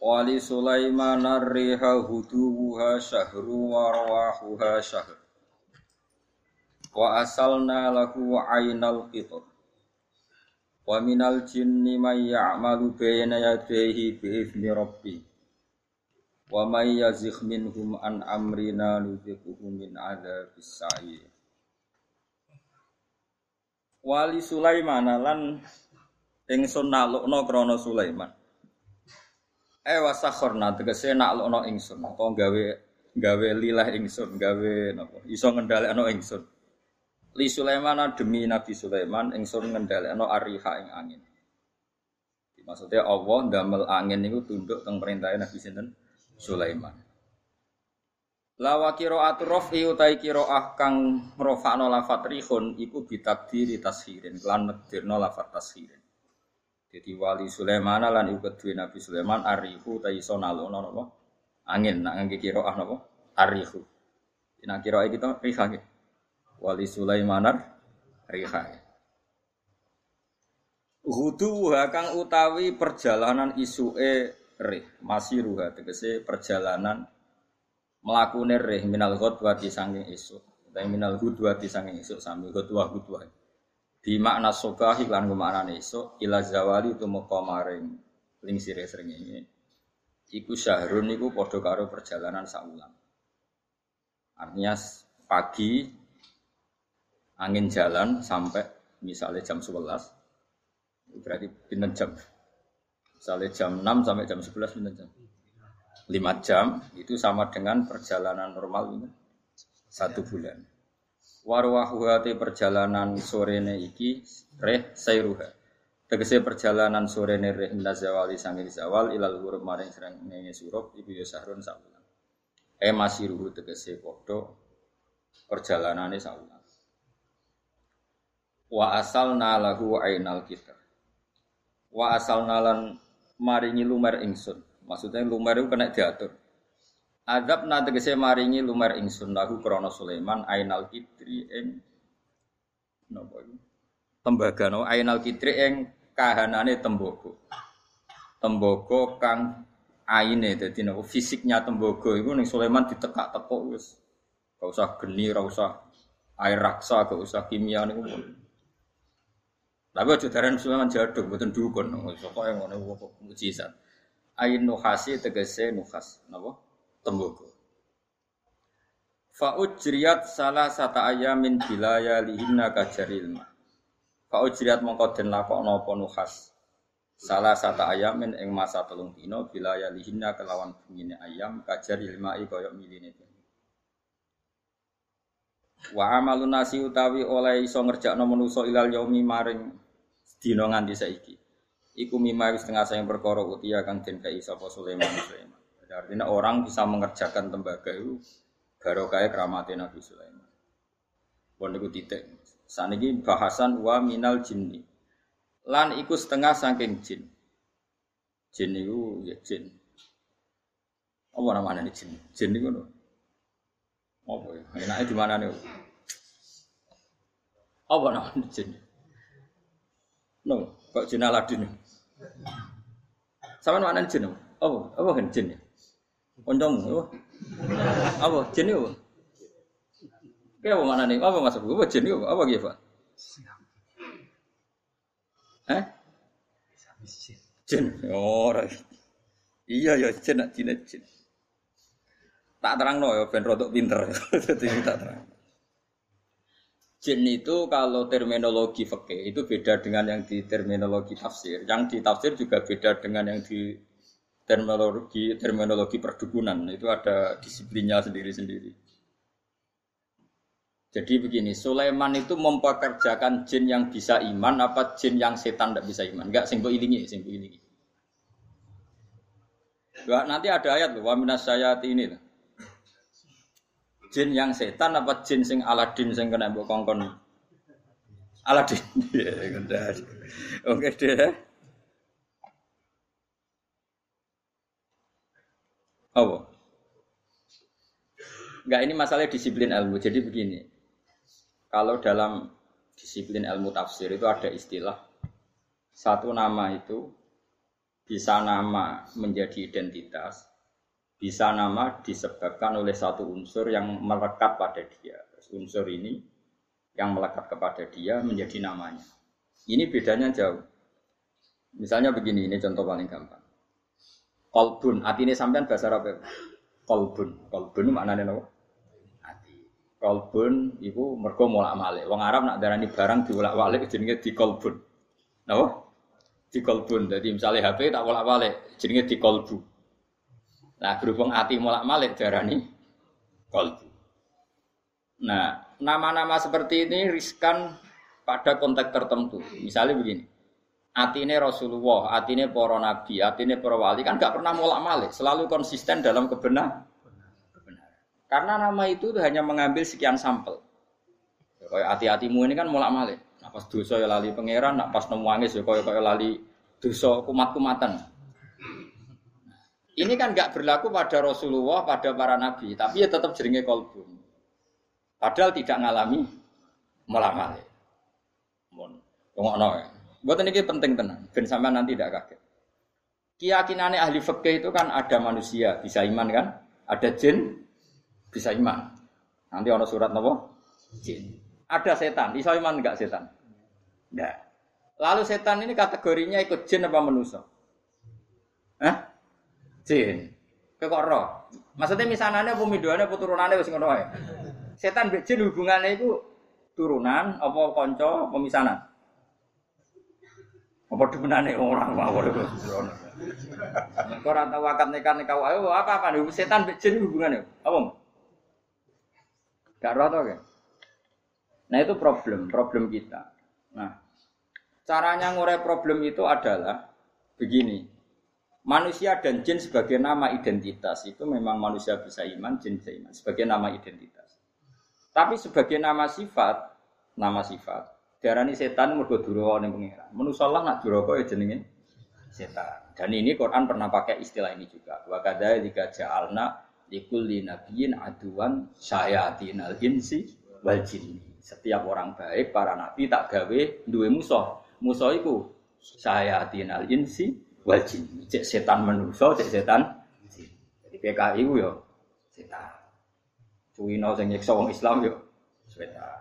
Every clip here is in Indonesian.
Wali Sulaiman ar-riha huduha syahru wa rawahuha syahr. Wa asalna lahu aynal qitar. Wa minal jinni may ya'malu bayna yadayhi bi izni rabbi. Wa may yazigh minhum an amrina nudhiquhu min adzabis sa'ir. Wali Sulaiman lan ingsun nalukna krana Sulaiman. Eh wasakhorna tegese lono ingsun apa gawe gawe lilah ingsun gawe napa iso ngendhalekno ingsun. Li Sulaiman demi Nabi Sulaiman ingsun ngendhalekno ariha ing angin. Maksudnya Allah ndamel angin niku tunduk teng perintah Nabi sinten Sulaiman. Lawa qiraatu rafi utai qiraah kang merofakno lafat rihun iku bitakdiri tashirin lan nekdirno lafat tashirin. Jadi wali Sulaiman lan iku kedue Nabi Sulaiman arihu ta iso nalono napa? Angin nak ngangge kiroah napa? Arihu. Nak kiroah kita riha. Wali Sulaiman riha. Hudu kang utawi perjalanan isuke rih, masih ruha tegese perjalanan mlakune rih minal ghadwati sanging isuk. Utawi minal hudwati sanging isuk sami ghadwah ghadwah di makna sobahi lan makna esuk ila zawali itu moko maring ling sire srengenge. Iku syahrun niku padha karo perjalanan saulan artinya pagi angin jalan sampai misalnya jam 11 berarti pinten jam? Misalnya jam 6 sampai jam 11 pinten jam? 5 jam itu sama dengan perjalanan normal ini satu bulan warwahuhati perjalanan sorene iki reh sayruha tegese perjalanan sorene reh inda zawali sangil zawal ilal huruf maring serang ngene surup iku ya sahrun saulan. E masiruhu tegese padha perjalanane saulan. Wa asalna lahu ainal kitab. Wa asalna lan maringi lumer ingsun. Maksudnya lumer itu kena diatur Adab na tegese maringi lumer ingsun lahu krana Sulaiman ainal kitri ing napa? Tembaga no ainal kitri ing kahanane tembogo. Tembogo kang aine dadi napa fisiknya tembogo iku ning Sulaiman ditekak-tekuk wis. Gak usah geni, gak usah air raksa, gak usah kimia niku. Tapi aja darah Sulaiman jaduk, mboten dukun. Pokoke ngono kok mujizat. Ain nuhasi tegese nuhas, napa? Tembogo. Fa'ujriyat salah sata ayamin bilaya lihinna kajaril ma. Fa'ujriyat mongko den lakokno apa nuhas. Salah sata ayamin ing masa telung dino bilaya lihinna kelawan bengine ayam kajaril ma'i koyok miline Wa amalun nasi utawi oleh iso ngerjakno manusa ilal yaumi maring dina nganti saiki. Iku mimah wis tengah sayang perkara utia kang den kai sapa Sulaiman Sulaiman. Artinya orang bisa mengerjakan tembaga itu barokah keramatnya Nabi Sulaiman. Pun itu titik. Saat ini bahasan wa minal jinni. Lan iku setengah saking jin. Jin itu ya jin. Apa namanya ini jin? Jin itu apa ya? Enaknya di mana nih? Apa namanya jin? No, kok jin Aladin? Sama mana jin? Apa? Apa kan jin ya? Kancamu apa? Apa jin apa? Kayak apa mana nih? Apa masuk? Apa jin apa? Apa gitu, Pak? Eh? Jin. Oh, iya ya jin jin jin. Tak terang no ya, ben rodok pinter. Jadi tak terang. Jin itu kalau terminologi fikih itu beda dengan yang di terminologi tafsir. Yang di tafsir juga beda dengan yang di terminologi terminologi perdukunan itu ada disiplinnya sendiri-sendiri. Jadi begini, Sulaiman itu mempekerjakan jin yang bisa iman apa jin yang setan tidak bisa iman? Enggak, sing ilingi, sing ilingi. Doa, nanti ada ayat loh, wa minas sayati ini loh. Jin yang setan apa jin sing Aladin sing kena mbok kongkon? Aladin. Ya, udah. Oke deh. Apa? Enggak ini masalah disiplin ilmu. Jadi begini. Kalau dalam disiplin ilmu tafsir itu ada istilah satu nama itu bisa nama menjadi identitas, bisa nama disebabkan oleh satu unsur yang melekat pada dia. unsur ini yang melekat kepada dia menjadi namanya. Ini bedanya jauh. Misalnya begini, ini contoh paling gampang. Kolbun, hati ini sampean bahasa apa? Kolbun, kolbun maknanya apa? Hati. Kolbun itu mergo molak malik. Wong Arab nak darani barang diulak walik jenenge. Napa? Di kolbun. Jadi misalnya HP tak wolak walik jenenge di kolbu. Nah, berhubung hati mulak malik darani kolbu. Nah, nama-nama seperti ini riskan pada konteks tertentu. Misalnya begini, atine Rasulullah, atine para nabi, atine para wali kan gak pernah mulak malik, selalu konsisten dalam kebenar. kebenaran. Karena nama itu hanya mengambil sekian sampel. Ya, kayak hati-hatimu ini kan mulak malik. Nah, pas dosa ya lali pangeran, nah pas nemu wangis ya kayak kayak lali dosa kumat-kumatan. Ini kan nggak berlaku pada Rasulullah, pada para nabi, tapi ya tetap jeringe kolbu. Padahal tidak ngalami melamali. Mon, no. Buat ini penting tenang, ben sampai nanti tidak kaget. Keyakinannya ahli fikih itu kan ada manusia bisa iman kan, ada jin bisa iman. Nanti orang surat nopo jin. Ada setan, bisa iman enggak setan? Enggak. Lalu setan ini kategorinya ikut jin apa manusia? Hah? jin. Kok roh? Maksudnya misanane apa midone apa turunane wis ngono. Setan mbek hubungannya itu turunan apa kanca pemisanan? Apa demenane orang mawon iku. Kok ora tau akad nikah nikah wae apa apa setan mbek jin hubungannya? Apa? Gak roh to Nah itu problem, problem kita. Nah, caranya ngurai problem itu adalah begini. Manusia dan jin sebagai nama identitas itu memang manusia bisa iman, jin bisa iman sebagai nama identitas. Tapi sebagai nama sifat, nama sifat, darani setan mergo duraka ning pangeran. Manusa Allah nak duraka ya jenenge setan. Dan ini Quran pernah pakai istilah ini juga. Wa kadzalika ja'alna likulli nabiyyin aduwan syayatinal insi wal jinni. Setiap orang baik, para nabi tak gawe duwe musuh. Musuh iku syayatinal insi wal jin. Cek setan manusa, cek setan Jadi PKI ku yo setan. Cuwino sing nyiksa wong Islam yo setan.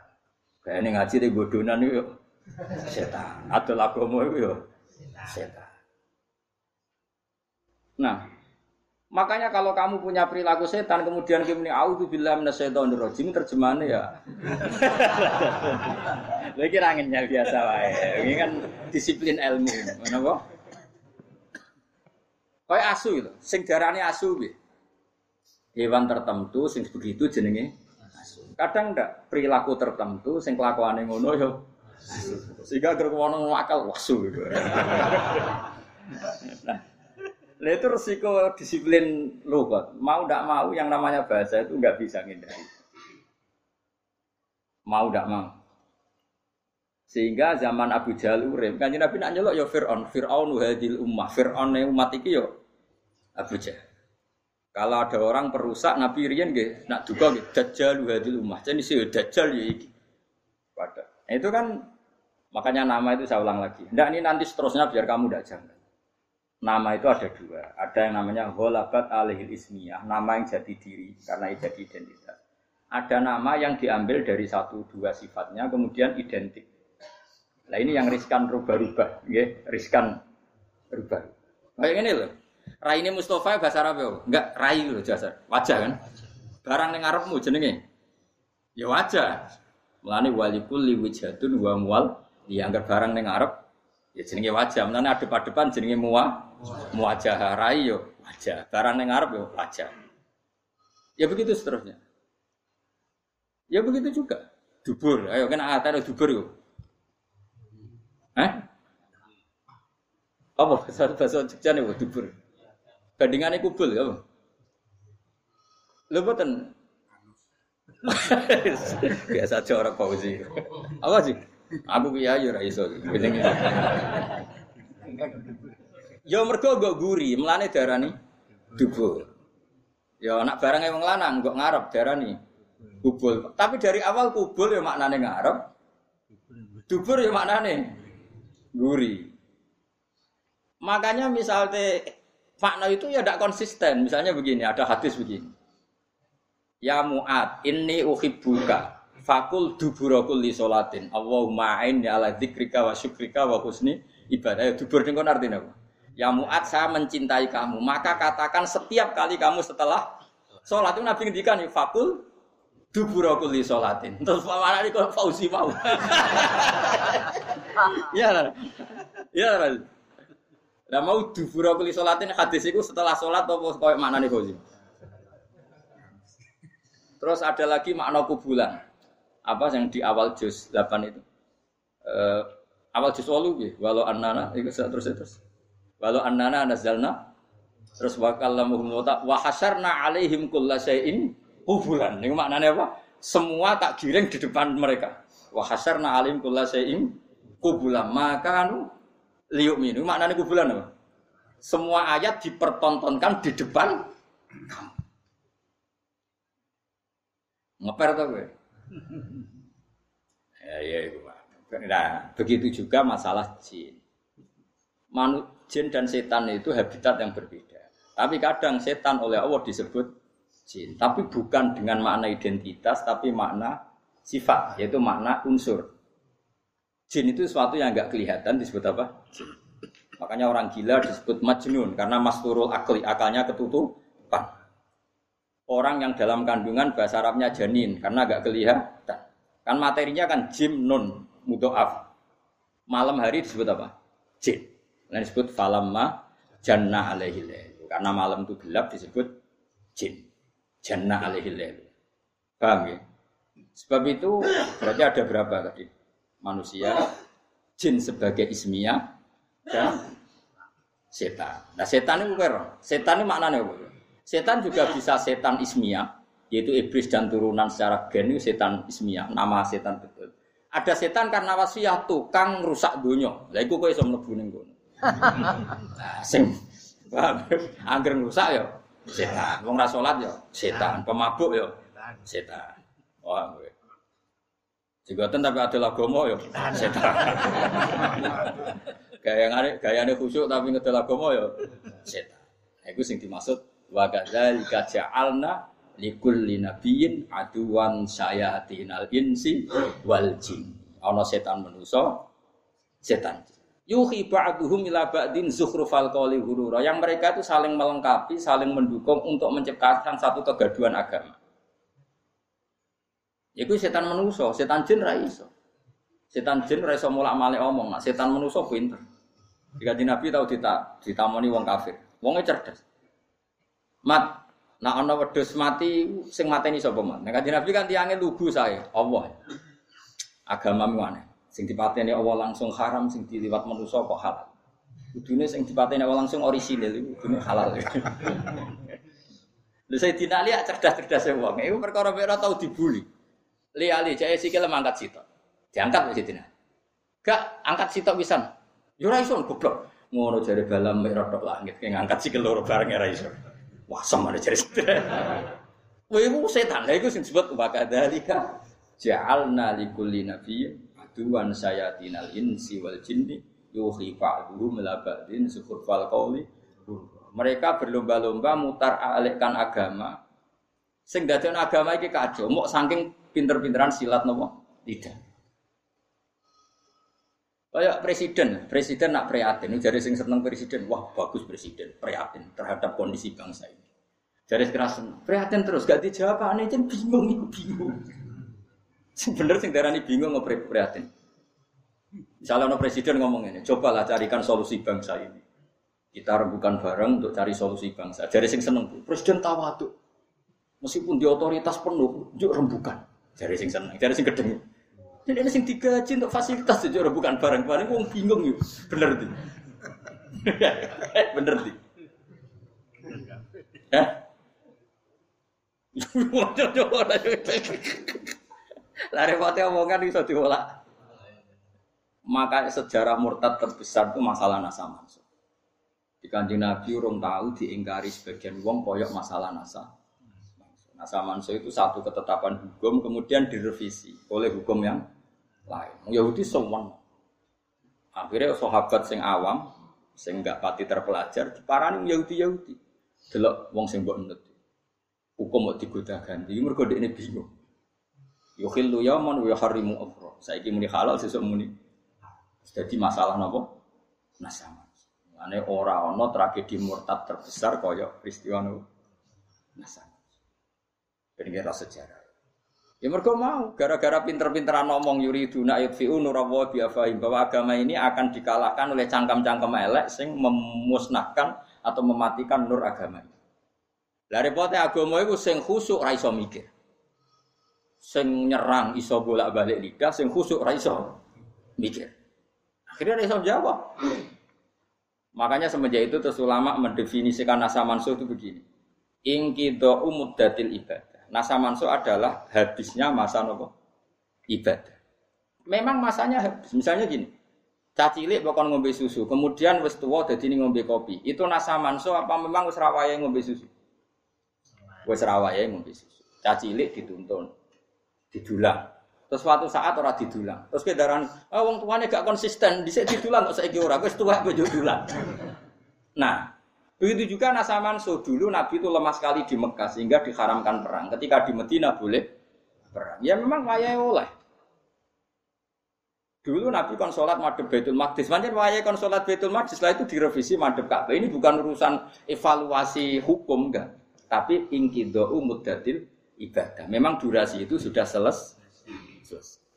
Kayane ngaji di bodonan yo setan. Adol agama iku yo setan. Nah, makanya kalau kamu punya perilaku setan kemudian kamu ini auzubillahi minasyaitonir rajim terjemahannya ya. Lagi ranginnya biasa wae. Ini kan disiplin ilmu, kenapa? Kayak asu itu, sing darane asu piye? Hewan tertentu sing begitu jenenge. Kadang ndak perilaku tertentu sing kelakuane ngono yo Sehingga gerwono akal wasu gitu. nah, itu resiko disiplin logat. Mau tidak mau yang namanya bahasa itu nggak bisa ngindari. Mau tidak mau. Sehingga zaman Abu Jahal urip, kan Nabi nak nyelok ya Fir'aun, Fir'aun hadil ummah, Fir'aun umat iki yo Abu Jahal. Kalau ada orang perusak Nabi riyen nggih nak duka nggih dajjal hadil ummah. Jadi sih dajjal ya. Pada. Nah, itu kan makanya nama itu saya ulang lagi. Ndak ini nanti seterusnya biar kamu tidak jangan. Nama itu ada dua. Ada yang namanya ghalabat alihil ismiyah, nama yang jadi diri karena jadi identitas. Ada nama yang diambil dari satu dua sifatnya kemudian identik. Nah ini yang riskan rubah-rubah, ya, riskan rubah. Kayak ini loh. Rai ini Mustafa bahasa Arab ya? Enggak, rai loh jasa. Wajah kan? Barang yang Arabmu jenenge. Ya wajah. Melani walikul liwijatun wa mual. Dianggap barang yang Arab ya jenenge wajah. Melani ada depan jenenge muwa. Muwajah rai yo wajah. Barang yang Arab yo wajah. Ya begitu seterusnya. Ya begitu juga. Dubur. Ayo kan ada dubur yuk. Eh? Apa bahasa bahasa Jogja nih dubur? Bandingannya kubul ya. Lho boten. Biasa aja orang pausi. Apa sih? Aku kiai ora iso. Ya mergo nggo guri, mlane darani dubur. Ya anak barang wong lanang kok ngarep darani kubul. Tapi dari awal kubul ya maknane ngarep. Dubur ya maknane guri. Makanya misalnya makna itu ya tidak konsisten. Misalnya begini, ada hadis begini. Ya Mu'ad, ini uhibbuka. Fakul duburakul li solatin. Allahumma aini ala dzikrika wa syukrika wa husni ibadah. Ya, dubur ini artinya apa? Ya Mu'ad, saya mencintai kamu. Maka katakan setiap kali kamu setelah sholat itu Nabi ngendikan fakul duburakul li solatin. Terus mana ini kok fauzi mau? Ya, ya, Lah mau duburakul li solatin hadis itu setelah sholat atau koyo mana nih fauzi? Terus ada lagi makna kubulan. Apa yang di awal juz 8 itu? Uh, awal juz walu ya, walau annana itu terus terus. Walau annana nazalna terus wa kallamuhum wa hasyarna alaihim kullasyai'in kubulan. Ini maknanya apa? Semua tak giring di depan mereka. Wa hasyarna alaihim kullasyai'in kubulan. Maka anu liuk minu maknanya kubulan apa? Semua ayat dipertontonkan di depan kamu. Ngeper tuh gue. ya, ya, itu Nah, begitu juga masalah jin. Manu, jin dan setan itu habitat yang berbeda. Tapi kadang setan oleh Allah disebut jin. Tapi bukan dengan makna identitas, tapi makna sifat, yaitu makna unsur. Jin itu sesuatu yang nggak kelihatan disebut apa? Jin. Makanya orang gila disebut majnun karena masturul akli, akalnya ketutupan. Orang yang dalam kandungan bahasa Arabnya janin karena agak kelihatan. Kan materinya kan jim nun mudoaf. Malam hari disebut apa? Jin. Nah disebut falamma jannah alaihi Karena malam itu gelap disebut jin. Jannah alaihi Paham ya? Sebab itu berarti ada berapa tadi? Manusia, jin sebagai ismiyah dan setan. Nah setan itu apa? Setan itu maknanya apa? Setan juga bisa setan ismiyah, yaitu iblis dan turunan secara gen setan ismiyah, nama setan betul. Ada setan karena wasiat tukang rusak dunia. Lah iku kowe iso mlebu ning kono. Sing angger rusak ya setan. Wong ra salat ya setan, pemabuk ya setan. Wah, Jigoten tapi ada lagomo ya setan. Gaya ngare gayane khusyuk tapi ngedel lagomo ya setan. Iku sing dimaksud Wa kadzalika ja'alna likulli nabiyyin aduwan sayatinal insi wal jin. Ana setan manusa, setan Yuhi ba'duhum ila ba'din zukhrufal qawli hurura. Yang mereka itu saling melengkapi, saling mendukung untuk menciptakan satu kegaduhan agama. Iku setan manusa, setan jin ra iso. Setan jin ra iso mulak-malik omong, setan manusa pinter. Jika di Nabi tahu ditamoni wong kafir. Wongnya cerdas. Mat, nak ana wedhus mati sing mateni sapa mat? Nek kanjeng Nabi kan tiange lugu saya, Allah. Agama mana? Sing dipateni Allah langsung haram, sing diliwat manusa kok halal. Kudune sing dipateni Allah langsung orisinil iku kudune halal. Lha saya dinali cerdas-cerdas e wong. Iku perkara mek tau dibuli. Li ali jae sikil mangkat sitok. Diangkat wis dina. Gak angkat sitok pisan. Yo ora iso goblok. Ngono jare balam mek rodok langit ke ngangkat sikil loro bareng ora iso. Wah, sama ada cerita. Wah, itu setan. Lah itu disebut wa kadzalika ja'alna likulli nabiyyin aduwan sayatinal insi wal jinni yuhi ba'duhum ila ba'din fal qawli. Mereka berlomba-lomba mutar alihkan agama. Sing agama iki kacau, mok saking pinter-pinteran silat nopo? Tidak. Kayak presiden, presiden nak prihatin. Jadi sing seneng presiden, wah bagus presiden, prihatin terhadap kondisi bangsa ini. Jadi sekarang prihatin terus, gak dijawab, aneh jen bingung, bingung. Bener sing darani bingung ngoprek prihatin. Misalnya no presiden ngomong ini, cobalah carikan solusi bangsa ini. Kita rembukan bareng untuk cari solusi bangsa. Jadi sing seneng, presiden tuh, Meskipun di otoritas penuh, yuk rembukan cari sing seneng, cari sing kedeng. Dan ini sing digaji untuk fasilitas itu bukan barang-barang. gue bingung yuk, bener di. bener di. Lari Lah omongan bisa diolah, Maka sejarah murtad terbesar itu masalah nasa mansur. Di kanjeng Nabi orang tahu diingkari sebagian wong koyok masalah nasa Nasa mansuk itu satu ketetapan hukum kemudian direvisi oleh hukum yang lain. Yahudi semua. Akhirnya sahabat sing awam, sing enggak pati terpelajar, diparani Yahudi Yahudi. Delok wong sing mbok nut. Hukum mau digoda ganti, mergo ini bingung. Yukhillu yaman wa yuharrimu ukhra. Saiki muni halal sesuk muni. Jadi masalah napa? Nasama. Ane ora ana tragedi murtad terbesar kaya peristiwa nasama. Ini kira sejarah. Ya mereka mau, gara-gara pinter-pinteran ngomong yuriduna yudfi'u nurawa biafahim bahwa agama ini akan dikalahkan oleh cangkem-cangkem elek sing memusnahkan atau mematikan nur agama ini. Lah repote agama itu sing khusuk ra iso mikir. Sing nyerang iso bolak-balik lidah, sing khusuk ra iso mikir. Akhirnya ra iso jawab. Makanya semenjak itu terus ulama mendefinisikan nasa mansuh itu begini. Ingkido umuddatil ibad Nasa manso adalah habisnya masa nopo ibadah. Memang masanya habis. Misalnya gini, cacilik bakal ngombe susu, kemudian wis tua jadi ngombe kopi. Itu nasa manso apa memang wis rawaya ngombe susu? Wis rawaya ngombe susu. Cacilik dituntun, didulang. Terus suatu saat ora didulang. Terus kedaran, oh, wong gak konsisten, dhisik didulang kok saiki ora, wis tuwa kok dulang. Nah, Begitu juga Nasaman so dulu Nabi itu lemah sekali di Mekah sehingga diharamkan perang. Ketika di Medina boleh perang. Ya memang wayai oleh. Dulu Nabi kon sholat madhep Baitul Maqdis. Macam wayai kon sholat Baitul Maqdis. Setelah itu direvisi madhep Ka'bah. Ini bukan urusan evaluasi hukum enggak. Tapi ingkido muddatil ibadah. Memang durasi itu sudah selesai.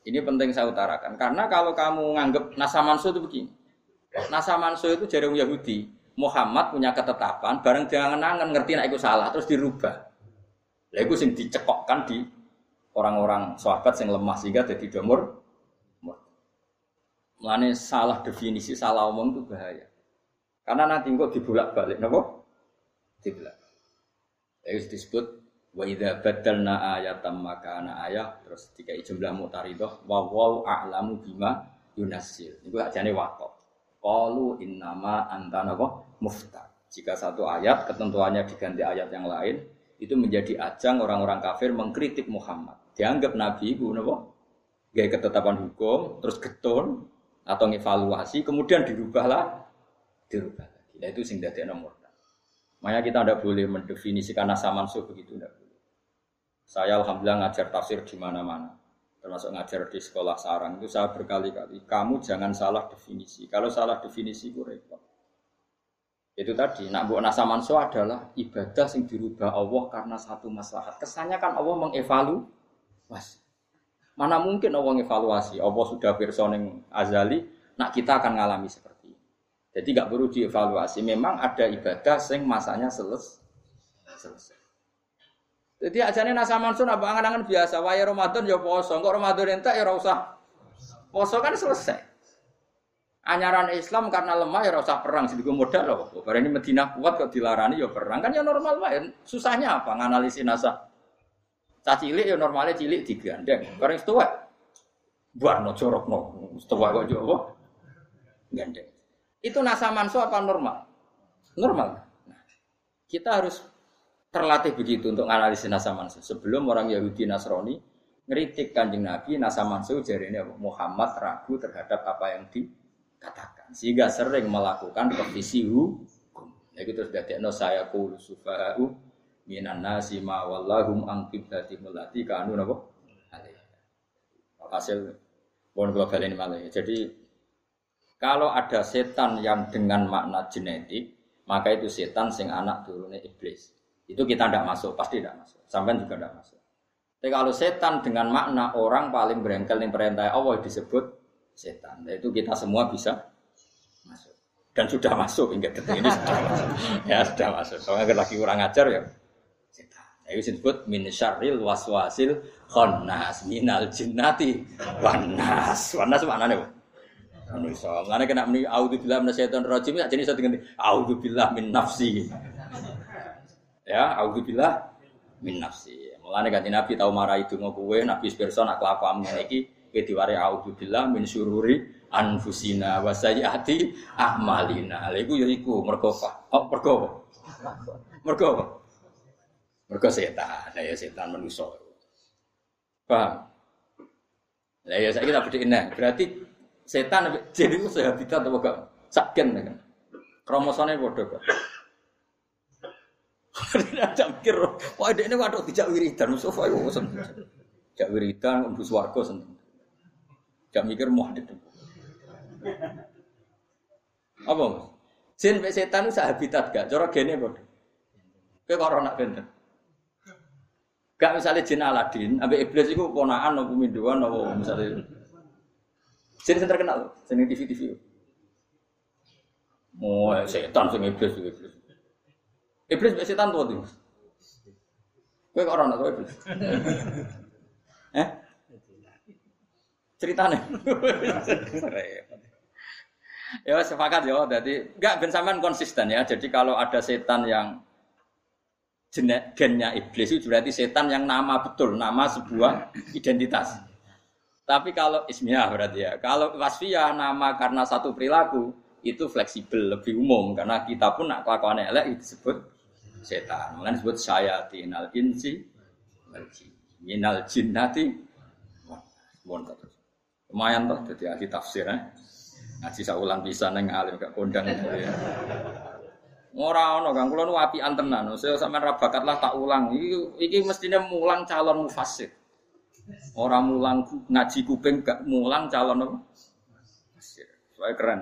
Ini penting saya utarakan. Karena kalau kamu nganggap Nasamanso itu begini. Nasamanso itu jaring Yahudi Muhammad punya ketetapan, bareng jangan nangan ngerti nak itu salah, terus dirubah. Lah itu sing dicekokkan di orang-orang sahabat yang lemah sehingga jadi domor. Mulane salah definisi, salah omong itu bahaya. Karena nanti kok dibulak balik, nopo? Dibulak. Itu disebut wa idza badalna ayatan makana ayat terus tiga jumlah mutaridah wa wau a'lamu bima yunasil. Iku ajane wakaf. Qalu innama anta napa muftar. Jika satu ayat ketentuannya diganti ayat yang lain, itu menjadi ajang orang-orang kafir mengkritik Muhammad. Dianggap Nabi itu napa? Gaya ketetapan hukum, terus getun atau ngevaluasi, kemudian dirubahlah, dirubah lagi. Nah, itu sing dadi nomor. Makanya kita tidak boleh mendefinisikan nasa mansuh begitu, tidak boleh. Saya alhamdulillah ngajar tafsir di mana-mana termasuk ngajar di sekolah sarang itu saya berkali-kali kamu jangan salah definisi. Kalau salah definisi itu repot. Itu tadi nak buat nasa manso adalah ibadah yang dirubah Allah karena satu maslahat. Kesannya kan Allah mengevaluasi mana mungkin Allah mengevaluasi Allah sudah personing azali nak kita akan ngalami seperti ini. Jadi nggak perlu dievaluasi. Memang ada ibadah yang masanya selesai selesai jadi ajane nasa mansun apa angan-angan biasa. Waya Ramadan ya poso, kok Ramadan entek ya ora usah. Poso kan selesai. Anyaran Islam karena lemah ya ora usah perang sing modal loh. Barang ini Madinah kuat kok dilarani ya perang kan ya normal wae. Susahnya apa nganalisis nasa. Cah cilik ya normalnya cilik digandeng. Barang setua buarno corokno. Setua kok yo apa? Gandeng. Itu nasa manso apa normal? Normal. Nah, kita harus terlatih begitu untuk analisis nasa mansu. Sebelum orang Yahudi Nasrani ngeritik kanjeng Nabi nasa mansu jadi ini Muhammad ragu terhadap apa yang dikatakan sehingga sering melakukan revisi hukum. Ya gitu sudah no saya kulu sufa'u minan nasi ma wallahum an qiblati mulati kanu napa hasil bon global ini malah. Jadi kalau ada setan yang dengan makna genetik, maka itu setan sing anak turunnya iblis. Itu kita tidak masuk, pasti tidak masuk. Sampai juga tidak masuk. Tapi kalau setan dengan makna orang paling berengkel yang perintah Allah disebut setan. Nah, itu kita semua bisa masuk. Dan sudah masuk hingga detik ini sudah masuk. Ya sudah masuk. Soalnya lagi kurang ajar ya setan. Nah, itu disebut min syarril waswasil khannas minal jinnati wanas. Wanas mana nih? Manusia. Mengenai kena meni auzubillah minasyaitonir rajim ya jenis satu ganti auzubillah min nafsi. Ya, auzubillah min nafsi. Mulane kanjeng Nabi tau marah itu kowe Nabi nak kelakuan ngene iki kowe diwari min syururi anfusina wa sayyiati a'malina. Lha iku ya iku mergo oh mergo mergo mergo setan. Ya setan manusa. Paham? Lah ya saya kita bedhekin. Berarti setan jadi itu sehabitat apa gak? Kan. Kromosomnya bodoh kok. Ada mikir, wah ini waduh tidak wiridan, Mustafa itu bosan. Tidak wiridan, untuk warga seneng. Tidak mikir mau ada Apa mas? Jin setan itu habitat gak? Cara gene bodoh. Kayak corona benten. Gak misalnya jin Aladin, ambil iblis itu ponaan, nopo minduan, nopo misalnya. Jin yang terkenal, sini TV TV. Oh, setan sing iblis iblis. Iblis mbek setan tuh tuh. Kowe kok ora ono iblis. Eh? Ceritane. ya sepakat ya, jadi enggak ben sampean konsisten ya. Jadi kalau ada setan yang jenek gennya iblis itu berarti setan yang nama betul, nama sebuah identitas. Tapi kalau ismiyah berarti ya. Kalau wasfiyah nama karena satu perilaku itu fleksibel, lebih umum karena kita pun nak kelakuan elek disebut setan. Mulane disebut tinal insi minal jinnati wonten. Lumayan toh jadi ahli tafsir eh. Ngaji saulan bisa neng alim gak kondang. Ora ono Kang, kula nu apian tenan. Saya sampean ra bakat lah tak ulang. Iki mestine mulang calon mufassir. Ora mulang ngaji kuping gak mulang calon apa? Soalnya keren.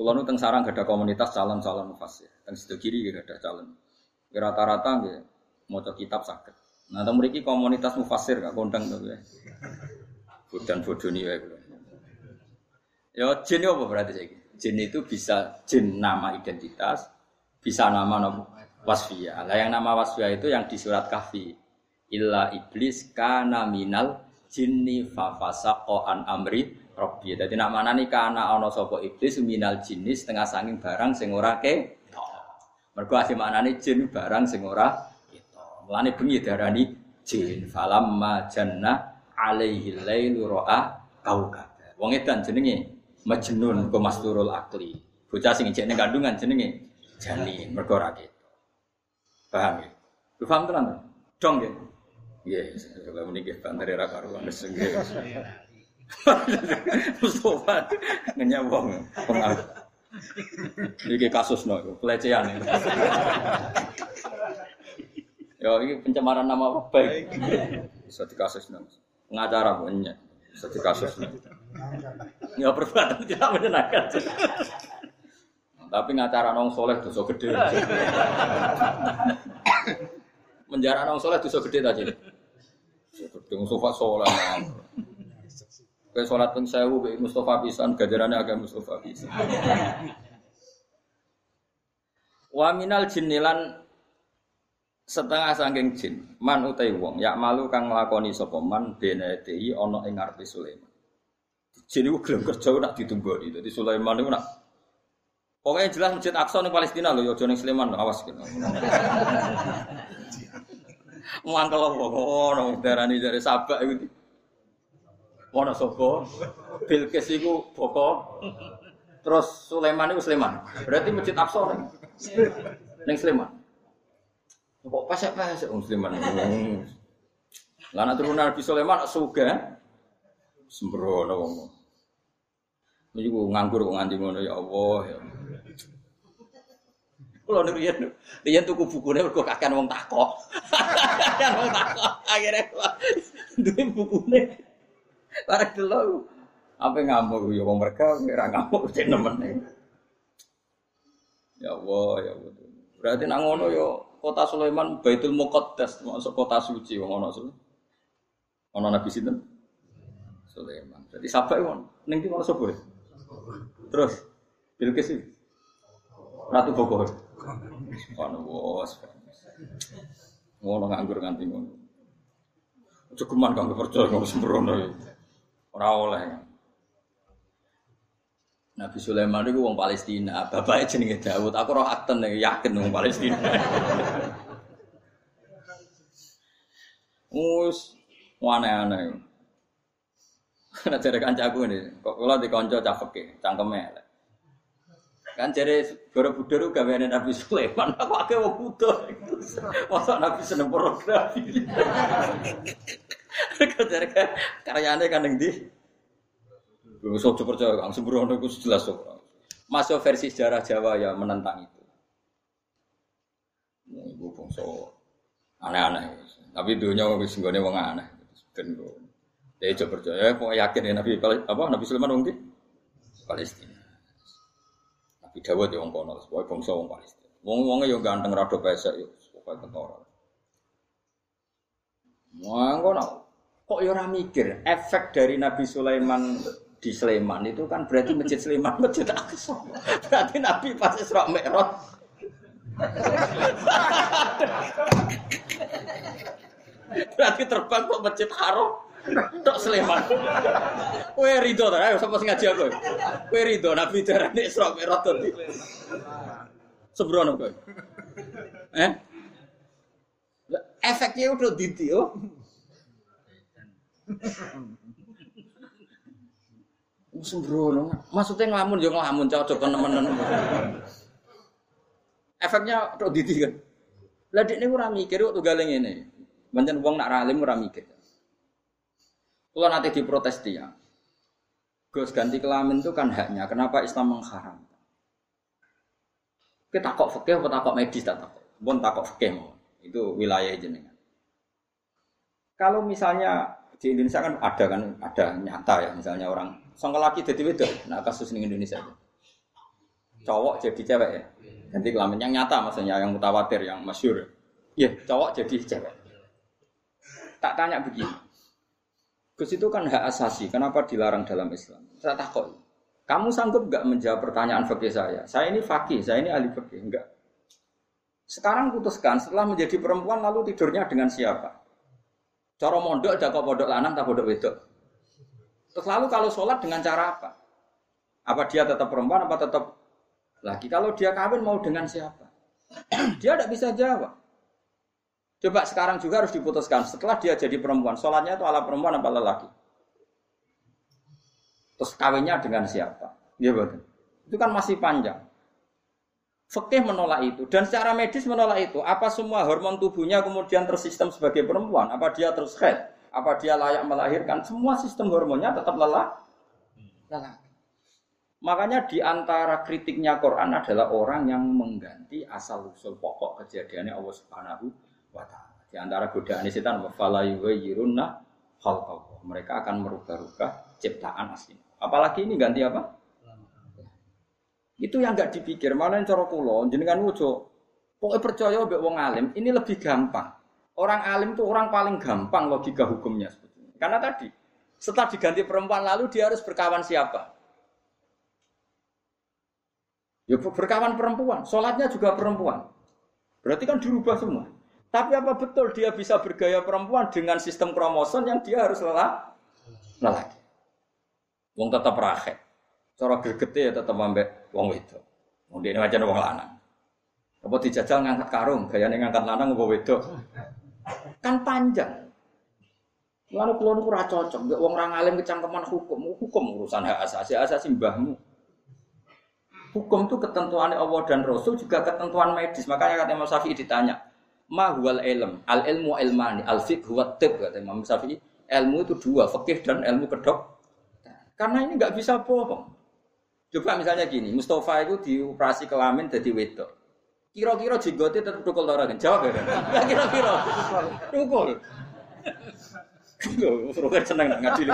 Kulo nu teng sarang gak ada komunitas calon-calon mufasir. Teng situ kiri gak ada calon. Rata-rata nggih maca kitab sakit. Nah, teng mriki komunitas mufasir gak kondang to ya. Bodan bodoni kulo. Ya jin apa berarti saiki? Jin itu bisa jin nama identitas, bisa nama nama wasfiyah. Lah yang nama wasfiyah itu yang di surat kahfi. Illa iblis kana minal jinni fafasaqo an amri Robbi. Jadi nak mana nih karena ono sopo iblis minal jenis setengah sanging barang sing ora ke. Mergo asih nih jin barang sing ora itu. Mulane bengi darani jin falam janna alaihi lailu ra'a kaukab. Wong edan jenenge Majnun ku masturul akli. Bocah sing ijek kandungan jenenge janin mergo ora Paham ya? Lu paham tenan? Dong ya? Yes, coba muni nggih bantare ra Mustafa ngenyawong pengaruh. Ini kasus no, pelecehan. Ya ini pencemaran nama baik. Bisa dikasus no. Pengacara punya. Bisa dikasus no. Ya perbuatan tidak menyenangkan. Tapi ngacara nong soleh dosa gede. Menjara nong soleh dosa gede tadi. Gede Mustafa soleh. Kayak sholat pun sewu, Mustafa pisan, gajarannya agak Mustafa pisan. Wa minal jinnilan setengah sangking jin man utai wong yak malu kang nglakoni sapa man benedei ana ing ngarepe Sulaiman. Jin iku gelem kerja nak ditumboni. Dadi Sulaiman iku nak Pokoknya jelas masjid Aqsa ning Palestina lho, ya aja ning Sleman awas gitu. Mangkel apa ngono darani dari Sabak iku. Wono sapa? Bilqis iku boko. Terus Sulaiman iku Sleman. Berarti Masjid Aqsa ning ning Sleman. Kok pasek-pasek wong Sleman. Lah nek turunan Nabi Sulaiman suga sembrono wong. Iki ku nganggur kok nganti ngono ya Allah ya. Kulo nek riyen riyen tuku bukune mergo kakean wong takok. Kakean wong takok. Akhire duwe bukune. Barang dulu apa ngamuk ya wong mereka ora ngamuk cek nemen. Ya Allah, ya Allah. Berarti nang ngono ya, kota Sulaiman Baitul Muqaddas masuk kota suci wong ono Sulaiman. Ono Nabi sinten? Sulaiman. Jadi sampai wong ning ono sapa? Terus Bilqis. Ratu Bogor. Ono bos. Ngono nganggur nganti ngono. Cukuman kang percaya ngono sembrono. Ora oleh. Nabi Sulaiman itu wong Palestina, bapaknya jenenge Daud. Aku roh akten yakin wong Palestina. Us aneh-aneh. Nek jare kancaku ini, kok kula dikonco fikih, cangkeme elek. Kan jare Borobudur gaweane Nabi Sulaiman, aku akeh wong butuh. Masa Nabi seneng pornografi. Kok jare karyane kan ning ndi? Wis ojo percaya Kang sembrono iku jelas kok. Masuk versi sejarah Jawa ya menentang itu. Ya, ibu bangsa aneh-aneh. Tapi dunia wis nggone wong aneh. Ben Ya coba percaya, kok yakin ya Nabi apa Nabi Sulaiman wong Palestina. Nabi Dawud ya wong kono, pokoke bangsa wong Palestina. Wong-wonge yo ganteng rada pesek yo, pokoke ketara. Wah, kono kok ora mikir efek dari Nabi Sulaiman di Sleman itu kan berarti masjid Sleman masjid Aqsa. Berarti Nabi pas Isra Mi'raj Berarti terbang kok masjid Haram tok Sleman. Kowe rido ta ayo sapa ngaji aku. Kowe rido Nabi darane Isra Mi'raj dadi. Sembrono kowe. Eh? Efeknya udah didi oh. Sembrono. Maksudnya ngelamun ya ngelamun cocok temen-temen. Efeknya tok didi kan. Lah nek ora mikir kok tunggal ngene. Pancen wong nak ralim ora mikir. Kalau nanti diprotes dia, Gus ganti kelamin itu kan haknya. Kenapa Islam mengharam? Kita kok fikih atau takok medis tak takok. Bon takok fikih mau. Itu wilayah jenengan. Kalau misalnya di Indonesia kan ada kan ada nyata ya misalnya orang sangka laki jadi beda. Nah kasus di Indonesia itu. Cowok jadi cewek ya. Ganti kelamin yang nyata maksudnya yang mutawatir yang masyur. Iya, cowok jadi cewek. Tak tanya begini. Gus itu kan hak asasi, kenapa dilarang dalam Islam? Saya takut. Kamu sanggup nggak menjawab pertanyaan fakih saya? Saya ini fakih, saya ini ahli fakih, enggak. Sekarang putuskan, setelah menjadi perempuan lalu tidurnya dengan siapa? Cara mondok ada kok pondok lanang tak pondok wedok. Terus lalu kalau sholat dengan cara apa? Apa dia tetap perempuan apa tetap laki? Kalau dia kawin mau dengan siapa? dia tidak bisa jawab. Coba sekarang juga harus diputuskan. Setelah dia jadi perempuan, sholatnya itu ala perempuan apa lelaki? Terus kawinnya dengan siapa? Ya betul. Itu kan masih panjang. Fikih menolak itu dan secara medis menolak itu. Apa semua hormon tubuhnya kemudian tersistem sebagai perempuan? Apa dia terus head? Apa dia layak melahirkan? Semua sistem hormonnya tetap lelah. Lelah. Makanya di antara kritiknya Quran adalah orang yang mengganti asal usul pokok kejadiannya Allah Subhanahu wa taala. Di antara godaan setan fala yughayyirunna khalqallah. Mereka akan merubah-rubah ciptaan asli. Apalagi ini ganti apa? Itu yang enggak dipikir. Mana yang cara kula jenengan wujo. Pokoknya percaya mbek wong alim, ini lebih gampang. Orang alim itu orang paling gampang logika hukumnya sebetulnya. Karena tadi setelah diganti perempuan lalu dia harus berkawan siapa? Ya berkawan perempuan, sholatnya juga perempuan. Berarti kan dirubah semua. Tapi apa betul dia bisa bergaya perempuan dengan sistem kromosom yang dia harus lelah? Lelaki. Wong tetap rakyat. Cara gergete ya tetap ambek wong itu. Wong dia aja wong lanang. Apa dijajal ngangkat karung, gayane ngangkat lanang apa wedok. Kan panjang. Lalu kalau nu ora cocok, gak wong orang alim kecangkeman hukum, hukum urusan hak asasi, asasi mbahmu. Hukum itu ketentuan Allah dan Rasul juga ketentuan medis. Makanya kata Imam Syafi'i ditanya, ma huwal ilm al ilmu ilmani al fiqh huwa tib kata Imam Syafi'i ilmu itu dua fikih dan ilmu kedok karena ini nggak bisa bohong coba misalnya gini Mustafa itu dioperasi kelamin jadi wedok kira-kira jigotnya tetap dukul orang jawab ya kan kira-kira dukul Loh, Roger seneng ngadil.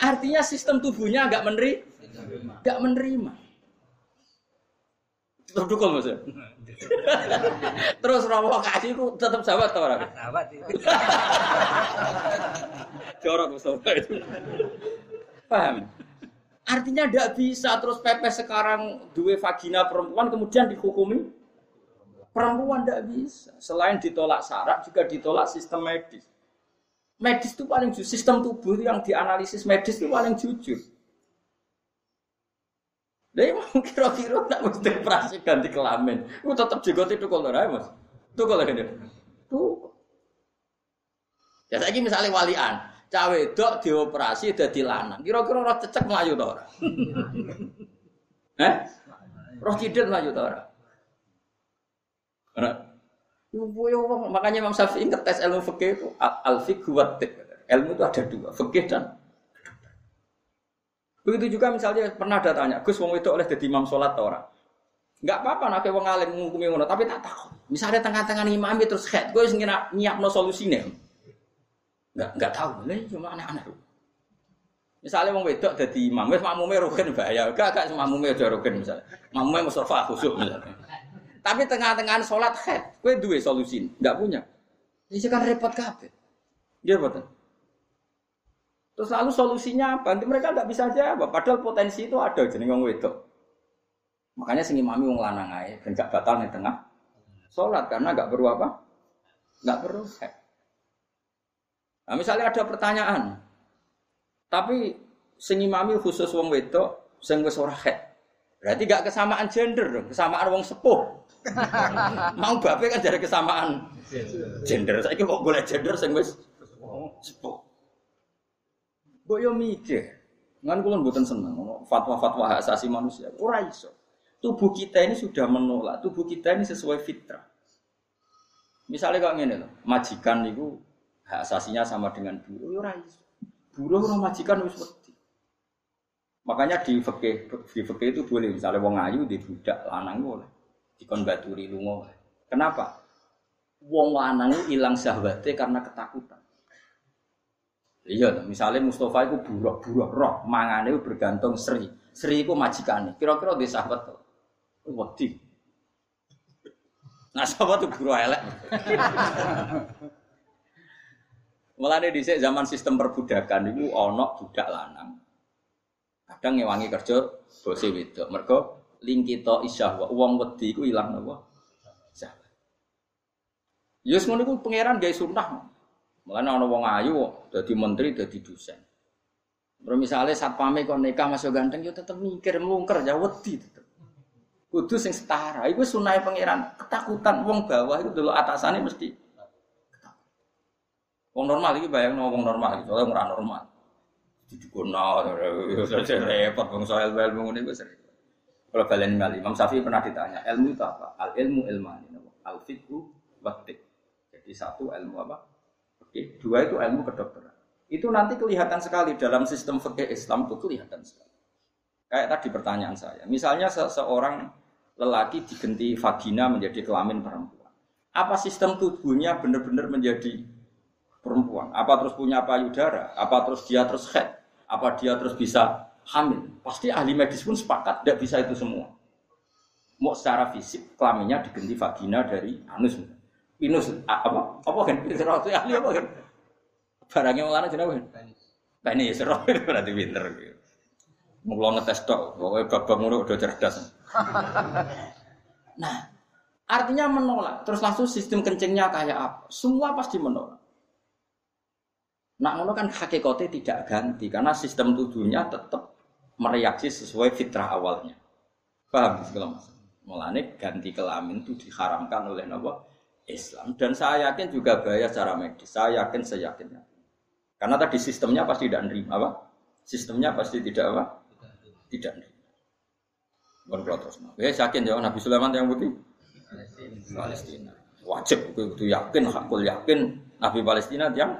Artinya sistem tubuhnya agak menerima, agak menerima. Tetap dukul maksudnya. Terus kasih itu tetap sahabat atau orang? Sahabat itu. Jorok Mustafa itu. Paham? Artinya tidak bisa terus pepes sekarang dua vagina perempuan kemudian dihukumi perempuan tidak bisa. Selain ditolak syarat juga ditolak sistem medis. Medis itu paling jujur. Sistem tubuh yang dianalisis medis itu paling jujur. Dia mau kira-kira tak mesti operasi ganti kelamin. Lu tetap juga itu kalau mas. Itu kalau ini. Tuh. Ya saiki misalnya walian, cawe wedok dioperasi dadi lanang. Kira-kira roh cecek melayu ta ora? Eh? Roh cidil melayu ta ora? Ora. Makanya Imam Syafi'i ngetes ilmu fikih itu al-fiqh wa Ilmu itu ada dua, fikih dan Begitu juga misalnya pernah ada tanya, Gus wong itu oleh jadi imam sholat atau orang? Enggak apa-apa nak wong alim ngukumi ngono, tapi tak tahu. Misalnya tengah-tengah imam terus head, gue sing nyiapno solusine. Enggak enggak tahu, lha cuma aneh-aneh. Misalnya wong wedok dadi imam, wis makmume rukun bahaya. Enggak enggak makmume udah rukun misalnya. Makmume mustafa khusyuk misalnya. Tapi tengah-tengah sholat head, gue dua solusi, enggak punya. Ini kan repot kabeh. Dia betul. Terus lalu solusinya apa? Nanti mereka nggak bisa jawab. Padahal potensi itu ada jadi wong wedok. Makanya sing imami wong lanang ae ben gak batal ning tengah salat karena nggak perlu apa? Nggak perlu head. Nah, misalnya ada pertanyaan. Tapi sing imami khusus wong wedok sing wis ora. Berarti gak kesamaan gender kesamaan wong sepuh. Mau bape kan jadi kesamaan gender. Saya kok boleh gender sing wis sepuh. Mbok yo mikir. Ngan kula mboten seneng fatwa-fatwa hak asasi manusia. Ora iso. Tubuh kita ini sudah menolak, tubuh kita ini sesuai fitrah. Misalnya kalau ngene loh, majikan itu hak asasinya sama dengan buruh, ya. Buruh ora majikan wis. Makanya di fikih di fikih itu boleh misalnya wong ayu di budak lanang boleh dikon baturi lunga. Kenapa? Wong lanang hilang syahwatnya karena ketakutan. Iya, misalnya Mustafa itu buruk-buruk roh, mangane bergantung Sri. Sri itu majikannya. Kira-kira di sahabat tuh. Wedi. Nah sahabat itu buruk elek. Mulane di zaman sistem perbudakan itu ono budak lanang. Kadang ngewangi kerja bose wedok. Mergo lingkito isyahwa uang wedi iku ilang napa? Syahwat. Yus ngono iku pangeran gawe sunah. Mulane ana wong ayu dadi menteri dadi dosen. Terus misalnya satpame kok nikah masuk ganteng yo tetep mikir mlungker ya wedi tetep. Kudu sing setara. Iku sunai pangeran. Ketakutan wong bawah itu dulu atasannya mesti Wong normal iki bayang wong normal iki, soalnya ora normal. Didikono repot wong soal ilmu ngene wis repot. Kalau balen kali Imam Syafi'i pernah ditanya, ilmu itu apa? Al ilmu ilmani, al fiqhu waktik. Jadi satu ilmu apa? Oke, dua itu ilmu kedokteran. Itu nanti kelihatan sekali dalam sistem fikih Islam itu kelihatan sekali. Kayak tadi pertanyaan saya, misalnya seseorang lelaki digenti vagina menjadi kelamin perempuan. Apa sistem tubuhnya benar-benar menjadi perempuan? Apa terus punya payudara? Apa terus dia terus head? Apa dia terus bisa hamil? Pasti ahli medis pun sepakat tidak bisa itu semua. Mau secara fisik kelaminnya digenti vagina dari anus. Pinus apa? Apa kan? Ahli apa kan? Barangnya malah jenenge kan? Penis serot berarti pinter gitu. Mau ngetes tok, pokoknya babak ngono udah cerdas. nah, artinya menolak. Terus langsung sistem kencingnya kayak apa? Semua pasti menolak. Nah, ngono kan hakikatnya tidak ganti karena sistem tubuhnya tetap mereaksi sesuai fitrah awalnya. Paham segala mas? Mulane ganti kelamin itu diharamkan oleh Nabi Islam dan saya yakin juga bahaya secara medis. Saya yakin saya yakin. Karena tadi sistemnya pasti tidak nerima apa? Sistemnya pasti tidak apa? Tidak nerima. Bukan terus. Ya yakin ya Nabi Sulaiman yang putih Palestina. Wajib itu yakin, hakul yakin Nabi Palestina yang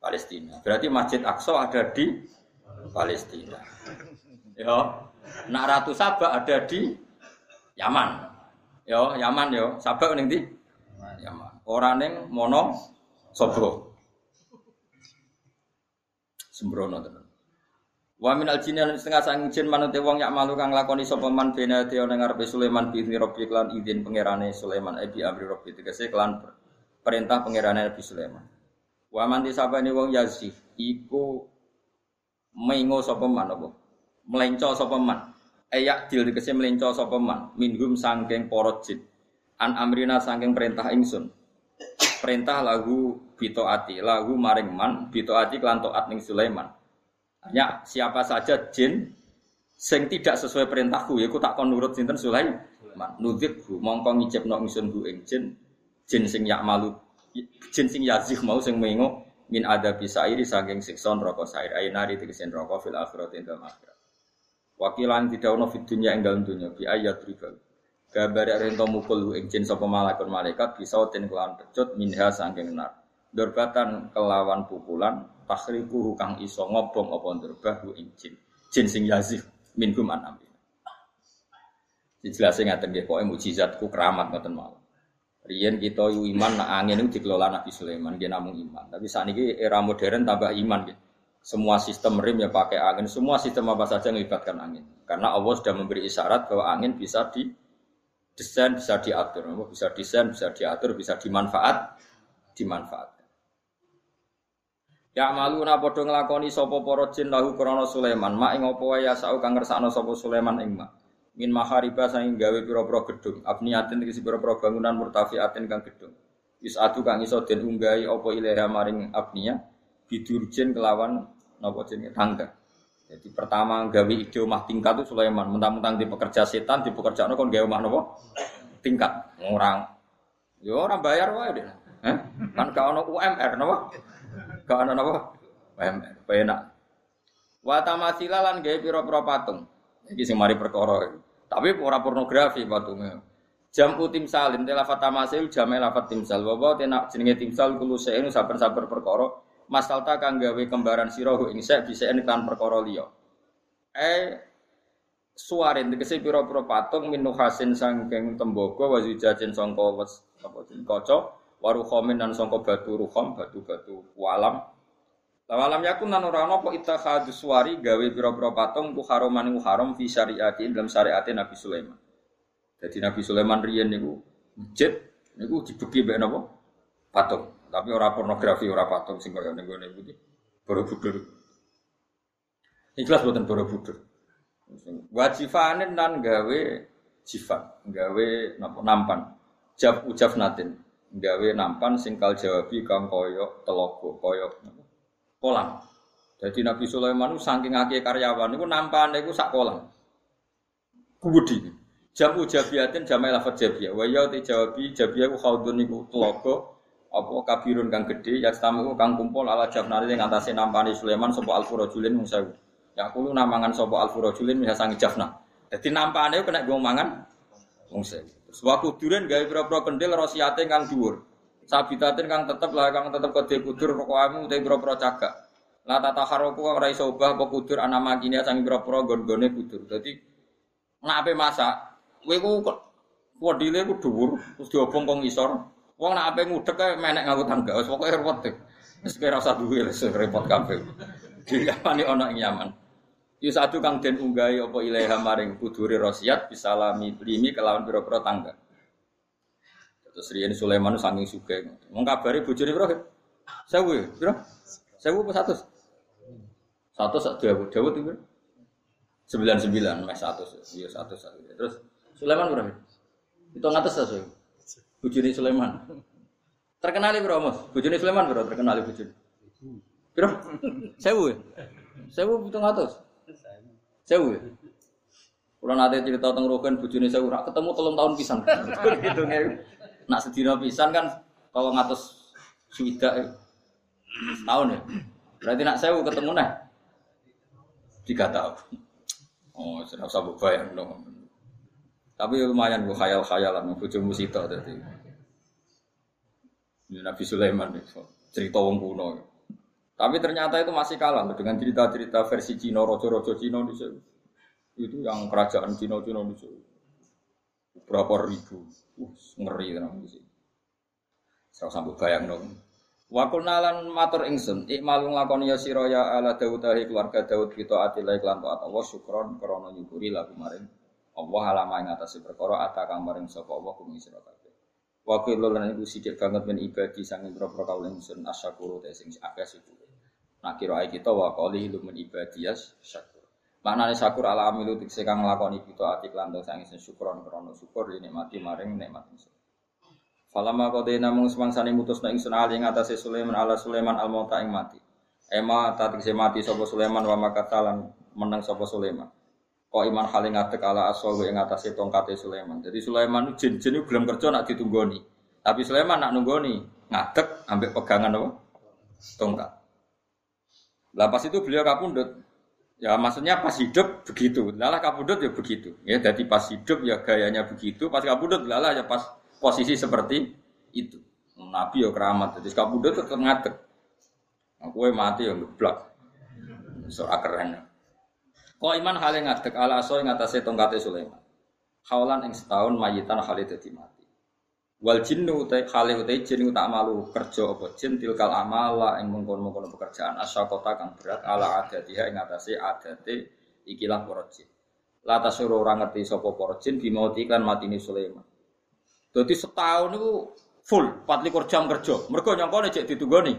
Palestina. Berarti Masjid Aqsa ada di Palestina. Ya. Nak Ratu ada di Yaman. Yo, Yaman yo. Sabah ning di Yaman. Ora ning mono sobro. Sembrono tenan. Wa min al jinni setengah sang jin manut wong yak malu kang lakoni sapa man bena te ning ngarepe Sulaiman bi Rabbi klan izin pangerane Sulaiman e bi amri Rabbi tegese klan perintah pangerane Nabi Sulaiman. Wa man disabane wong yazif iku mengo sapa man apa? Melenco sapa man. Ayak dil tegese melenco sapa man? Minhum sangking para jin. An amrina saking perintah ingsun. Perintah lagu ati lagu maring man ati kelan taat ning Sulaiman. Hanya siapa saja jin sing tidak sesuai perintahku ya aku tak kon nurut sinten Sulaiman. Nudzib bu mongko ngicipno ingsun bu ing jin jin sing yak malu jin sing yazih mau sing mengo min ada bisa iri saking sikson rokok sair nari tegesen rokok fil akhirat ing dalam akhirat. Wakilan tidak ono fit dunya ing dalam dunya bi ayat riba. Gambare rento mukul ing jin sapa malaikat malaikat bisa ten kelawan pecut minha saking nar. Dorbatan kelawan pukulan takhriku kang iso ngobong apa durbah ing jin. Jin sing yazif minhum an amri. Dijelase ngaten nggih pokoke mukjizatku keramat ngoten mawon. Riyen kita yu iman nak angin itu dikelola Nabi Sulaiman, dia namun iman. Tapi saat ini era modern tambah iman gitu. Semua sistem rem ya pakai angin, semua sistem apa saja melibatkan angin. Karena Allah sudah memberi isyarat bahwa angin bisa di desain, bisa diatur, bisa desain, bisa diatur, bisa dimanfaat, dimanfaatkan. Ya malu na nglakoni sapa para jin lahu krana Sulaiman, mak ing apa wae ya kang ngersakno Sulaiman ing mak min mahariba saking gawe pira-pira gedung. Abniatin iki pira-pira bangunan murtafiatin kang gedung. Atu kang iso den unggahi apa ilaha maring abnia bidurjen kelawan napa jenenge tangga. Jadi pertama gawe ide omah tingkat itu Sulaiman. Mentang-mentang di pekerja setan di pekerjaan kon gawe omah napa? Tingkat. Orang. Yo ya orang bayar wae deh. Eh? kan gak ono UMR napa? Gak ono napa? UMR penak wa tamasila lan gawe pira-pira patung. Iki sing mari perkara tapi ora pornografi patungnya. Jam utim salin tela fatamasil jam lafat timsal. Bawa tenak jenenge timsal kulo seenu sabar-sabar perkara masalta kang gawe kembaran sira ing sek bisa kan perkara liya. Eh suarin tegese pira-pira patung min nuhasin sangking tembaga zujajen sangka wes apa kaca waru khomin dan sangka batu ruham batu-batu walam Lawalam yakun nan ora ana apa ittakhadhu suwari gawe pira-pira patung ku haroman ku haram fi syariati dalam syariat Nabi Sulaiman. Jadi Nabi Sulaiman riyen niku masjid niku dibeki mbek napa? Patung. Tapi ora pornografi, ora patung sing kaya ning gone iki. Borobudur. Ikhlas boten Borobudur. Wajifane nan gawe jifan, gawe napa nampan. Jab ujaf natin, gawe nampan singkal jawabi kang koyo telogo, koyo kolam. Jadi Nabi Sulaiman itu saking akeh karyawan itu nampane itu sak kolam. Kubudi. Jamu jabiatin jamai lafat jabiyah. Wa ya te jawabi jabiyah ku khaudun iku telaga apa kabirun kang gede ya tamu kang kumpul ala jabnari ing atase nampani Sulaiman sapa alfurajulin mung sewu. Ya kulo namangan sapa alfurajulin bisa sangi jafna. Dadi nampane kena gong mangan mung sewu. Terus waktu duren gawe pira-pira kendil rosiate kang dhuwur. Sabitatin kang tetep lah kang tetep kode kudur pokoknya utai boro-boro cagak. Lah tata haroku ora iso obah apa kudur ana makine sang boro-boro gon-gone kudur. Dadi nek ape masak, kowe ku wadile ku dhuwur terus diobong kong isor. Wong nek ape ngudek kae menek nganggo tangga. Wis pokoke repot deh. Wis kira usah duwe wis repot kabeh. Diapani ana ing Yaman. Yu satu kang den unggahi apa ilaha maring kudure rosiat bisa lami limi kelawan pira-pira tangga. Terus Rian Sulaiman saking suka. Mau kabari bojone bro. Sewu, bro. Sewu apa satu? Satu satu Dawud, Dawud itu sembilan sembilan, mas satu, iya satu satu. Terus Sulaiman berapa? Itu ngatas satu. Bojone Sulaiman. Terkenali bro mas. Bojone Sulaiman bro terkenali bojone. Bro, sewu, sewu itu ngatas. Sewu. Kalau nanti cerita tentang Rogan, bujuni saya ketemu telung tahun pisang. gitu Nak sedina pisan kan kalau ngatus suida tahun ya. Berarti nak saya ketemu nih tiga tahun. Oh, sudah usah bayar dong. Tapi lumayan gue khayal-khayalan bujuk musita tadi. Ini Nabi Sulaiman cerita wong kuno. Tapi ternyata itu masih kalah dengan cerita-cerita versi Cina, rojo-rojo Cina di Itu yang kerajaan Cina-Cina di Berapa ribu. Uh, ngeri tenan iki. Saya sambut bayang dong. Wakul nalan matur ingsun, ikmalung lakon ya sira ya ala Daud keluarga Daud kita atilai klan taat Allah syukron krana nyukuri lagu maring Allah alama ing atase perkara ata kang maring sapa Allah kumi sira kabeh. Wa kullu lan iku sithik banget men ibadi sanging propro kaul ingsun asyakuru te sing akeh syukur. Nah kira kita wa qali lu men ibadiyas syakur. Maknane syukur ala amilu tikse kang nglakoni kita ati lan sang isen syukron krana syukur mati maring nikmat ingsun. Falama qadaina mung semangsane mutusna ingsun ali ngatasé Sulaiman ala Sulaiman al mauta ing mati. Ema tatikse mati sapa Sulaiman wa makatalan menang sapa Sulaiman. Kok iman hale ngadeg ala aswahu ing ngatasé tongkate Sulaiman. Jadi Sulaiman jin-jin belum kerja nak ditunggoni. Tapi Sulaiman nak nunggoni ngadeg ambek pegangan apa? tongkat. Lah pas itu beliau kapundut. Ya maksudnya pas hidup begitu. Lalah kapundut ya begitu. Ya jadi pas hidup ya gayanya begitu, pas kapundut lalah ya pas posisi seperti itu. Nabi ya keramat. Jadi kapundut tetap ngadeg. Aku mati ya ngeblak. Soal keren. Kau iman hal yang ngadeg ala aso yang atasnya tongkatnya Sulaiman. Kaulan yang setahun mayitan hal itu mati. Wal jinnu te khale utai jin tak malu kerja apa jin tilkal amala ing mengkon-mengkon pekerjaan asyakota kang berat ala adatiha ing atase adate ikilah para jin. La tasuru ora ngerti sapa para jin bimauti kan matine Sulaiman. Dadi setahun niku full 24 jam kerja. Mergo nyangkone cek ditunggoni.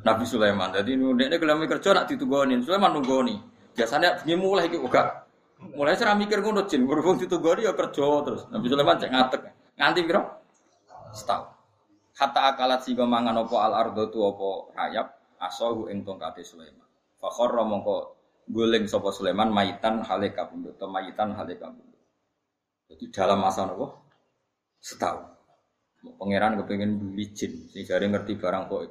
Nabi Sulaiman. Dadi ndekne gelem kerja nak ditunggoni. Sulaiman nunggoni. Biasanya bengi mulai iki uga. Mulai cara mikir ngono jin, berhubung ditunggoni ya kerja terus. Nabi Sulaiman cek ngatek. Nganti piro? Setahun. Hatta akalat sing mangan apa al ardo tu apa rayap asahu ing tongkate Sulaiman. Fakhar mongko guling sapa Sulaiman mayitan hale kabundut atau mayitan hale kabundut. Jadi dalam masa nopo setahun. Pangeran kepengen beli jin, sing jare ngerti barang kok.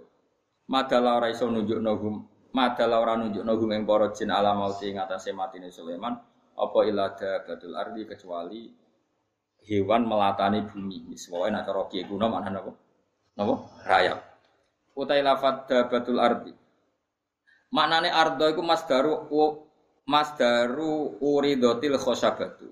Madala ora iso nunjukno hum, madala ora nunjukno hum ing para jin ala mauti ing atase Sulaiman apa ilada badul ardi kecuali hewan melatani bumi. Semuanya nak cara kiai kuno mana napa? Napa? Rayap. Utai lafat dabatul ardi. Maknane ardo iku masdaru masdaru uridotil khosabatu.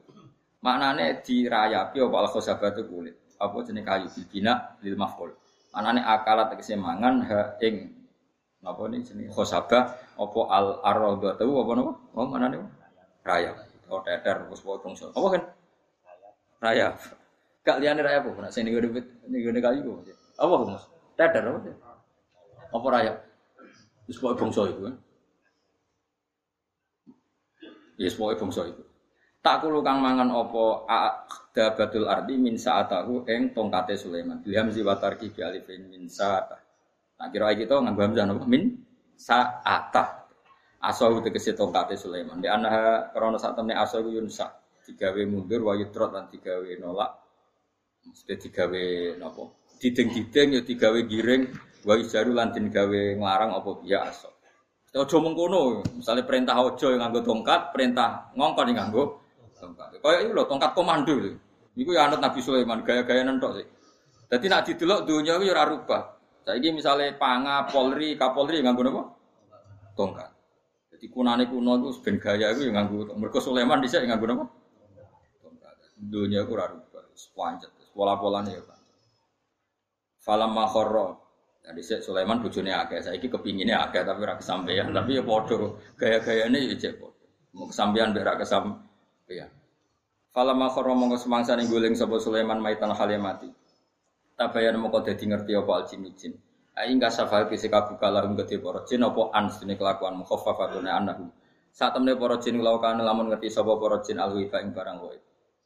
Maknane dirayapi apa al khosabatu kulit. Apa jenis kayu bina lil maf'ul. Maknane akalat tegese mangan ha ing napa ini jenis khosabah apa al ardo apa napa? Oh maknane rayap. Oh teter wis bangsa. Apa kan? Raya. Gak liane raya apa? Nak sing ngene ning ngene kayu. Apa Mas? Dadar apa? Apa raya? Wis pokoke bangsa iku kan. Yes, pokoke bangsa iku. Tak kulo kang mangan apa dabatul ardi min saatahu ing tongkate Sulaiman. Bilham ziwatarki bi alifin min saatah. Nah kira kita nganggo hamzah napa? Min saatah. Asahu tegese tongkate Sulaiman. Di ana krana sak temne asahu yunsa digawe mundur wa yutrot lan digawe nolak. Mesti digawe napa? Dideng-dideng ya digawe giring wa jaru lan den gawe nglarang apa biya aso aja mengkono misalnya perintah aja yang nganggo tongkat perintah ngongkon yang nganggo tongkat. Kaya iki lho tongkat komando iku ya anut Nabi Sulaiman gaya-gaya nentok sih dadi nak didelok dunia iku ya ora rubah. Saiki misale panga polri kapolri nganggo napa? Tongkat. Jadi kunane kuno itu ben gaya itu yang nganggo mergo Sulaiman dhisik nganggo napa dunia aku ora rubah, sepanjat, pola-polanya ya kan. Falam makhorro, Jadi saya Sulaiman bujune akeh, saya iki kepinginnya akeh tapi ora kesampaian, tapi ya podo gaya-gayane ya cek. Mau kesampaian ora kesampaian. Falam makhorro mongko semangsa ning guling sapa Sulaiman maitan mati. Tabayan mongko dadi ngerti apa al jin jin. Aingga safal kisi kabuka lahum gede para jin apa an sini kelakuan mukhaffafatune anahum. Saat temne para jin lakukan lamun ngerti sapa para jin alwiba ing barang wae.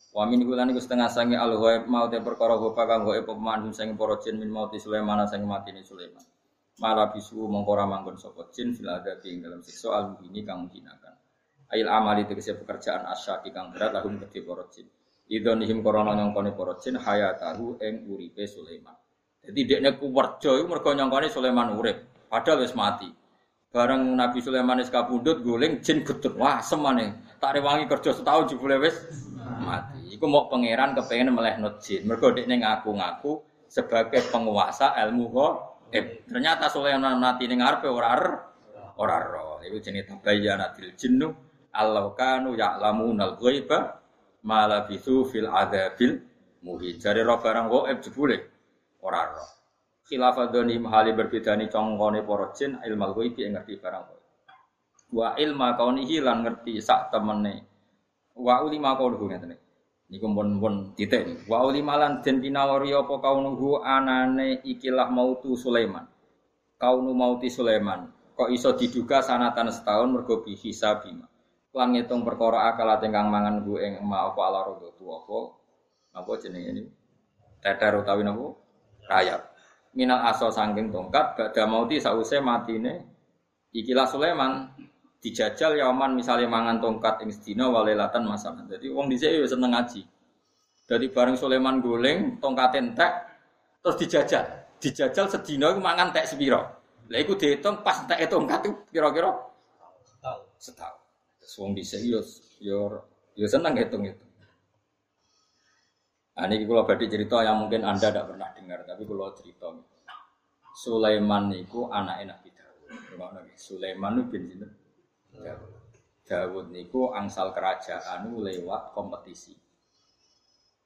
Wa min hulan iku setengah sangi al ghaib mau te perkara gopa kang ghaib pemandu sing para jin min mauti Sulaiman sing matine Sulaiman. Malah bisu mongko ora manggon sapa jin fil adabi ing dalam siksa al ini kang hinakan. Ail amali tegese pekerjaan asyaki kang berat lahum kedhe para jin. Idonihim korona nyongkone para jin hayatahu ing uripe Sulaiman. Jadi dekne kuwerja iku mergo nyongkone Sulaiman urip, padahal wis mati. Bareng Nabi Sulaiman wis kapundhut guling jin getut. Wah, semane. Tak rewangi kerja setahun jebule wis mati. Iku mau pangeran kepengen melehno jin. Mergo dekne ngaku-ngaku sebagai penguasa ilmu Eh, Ternyata Sulaiman mati ning ngarepe ora ora ro. Iku jenenge tabayyanatil jinnu Allah kanu ya'lamunal ghaiba ma labithu fil adzabil muhin. Jare ro barang gaib jebule ora ro. Khilafadoni mahali berbeda ni congkone para jin ilmu ghaib yang ngerti barang gaib. Wa ilma kaunihi lan ngerti sak temene. Wa ulima kauluhu ngene. Niku pun-pun titik. Wa ulimalan den pinawari apa kaunuhu anane ikilah mautu Sulaiman. Kaunu mauti Sulaiman. Kok iso diduga sanatan setahun mergo bi hisabima. Lan ngitung perkara akal mangan bu ing ma apa ala rodo apa apa jenenge ini. Teter utawi napa? Rayap. Minal aso sangking tongkat badha mauti sause matine ikilah Sulaiman dijajal yaman misalnya mangan tongkat ing sedina walelatan masalah. Jadi wong dhisik ya seneng ngaji. Jadi bareng Sulaiman guling tongkat entek terus dijajal. Dijajal sedina iku mangan tek sepiro. Lah iku dihitung pas tak hitung itu kira-kira setahun. Wong dhisik yo yo yo seneng hitung itu. Nah, ini kalau badai cerita yang mungkin Anda tidak pernah dengar, tapi kalau cerita. Sulaiman niku anaknya Nabi Dawud. Sulaiman itu bin sinten? Dawud. Dawud niku angsal kerajaan lewat kompetisi.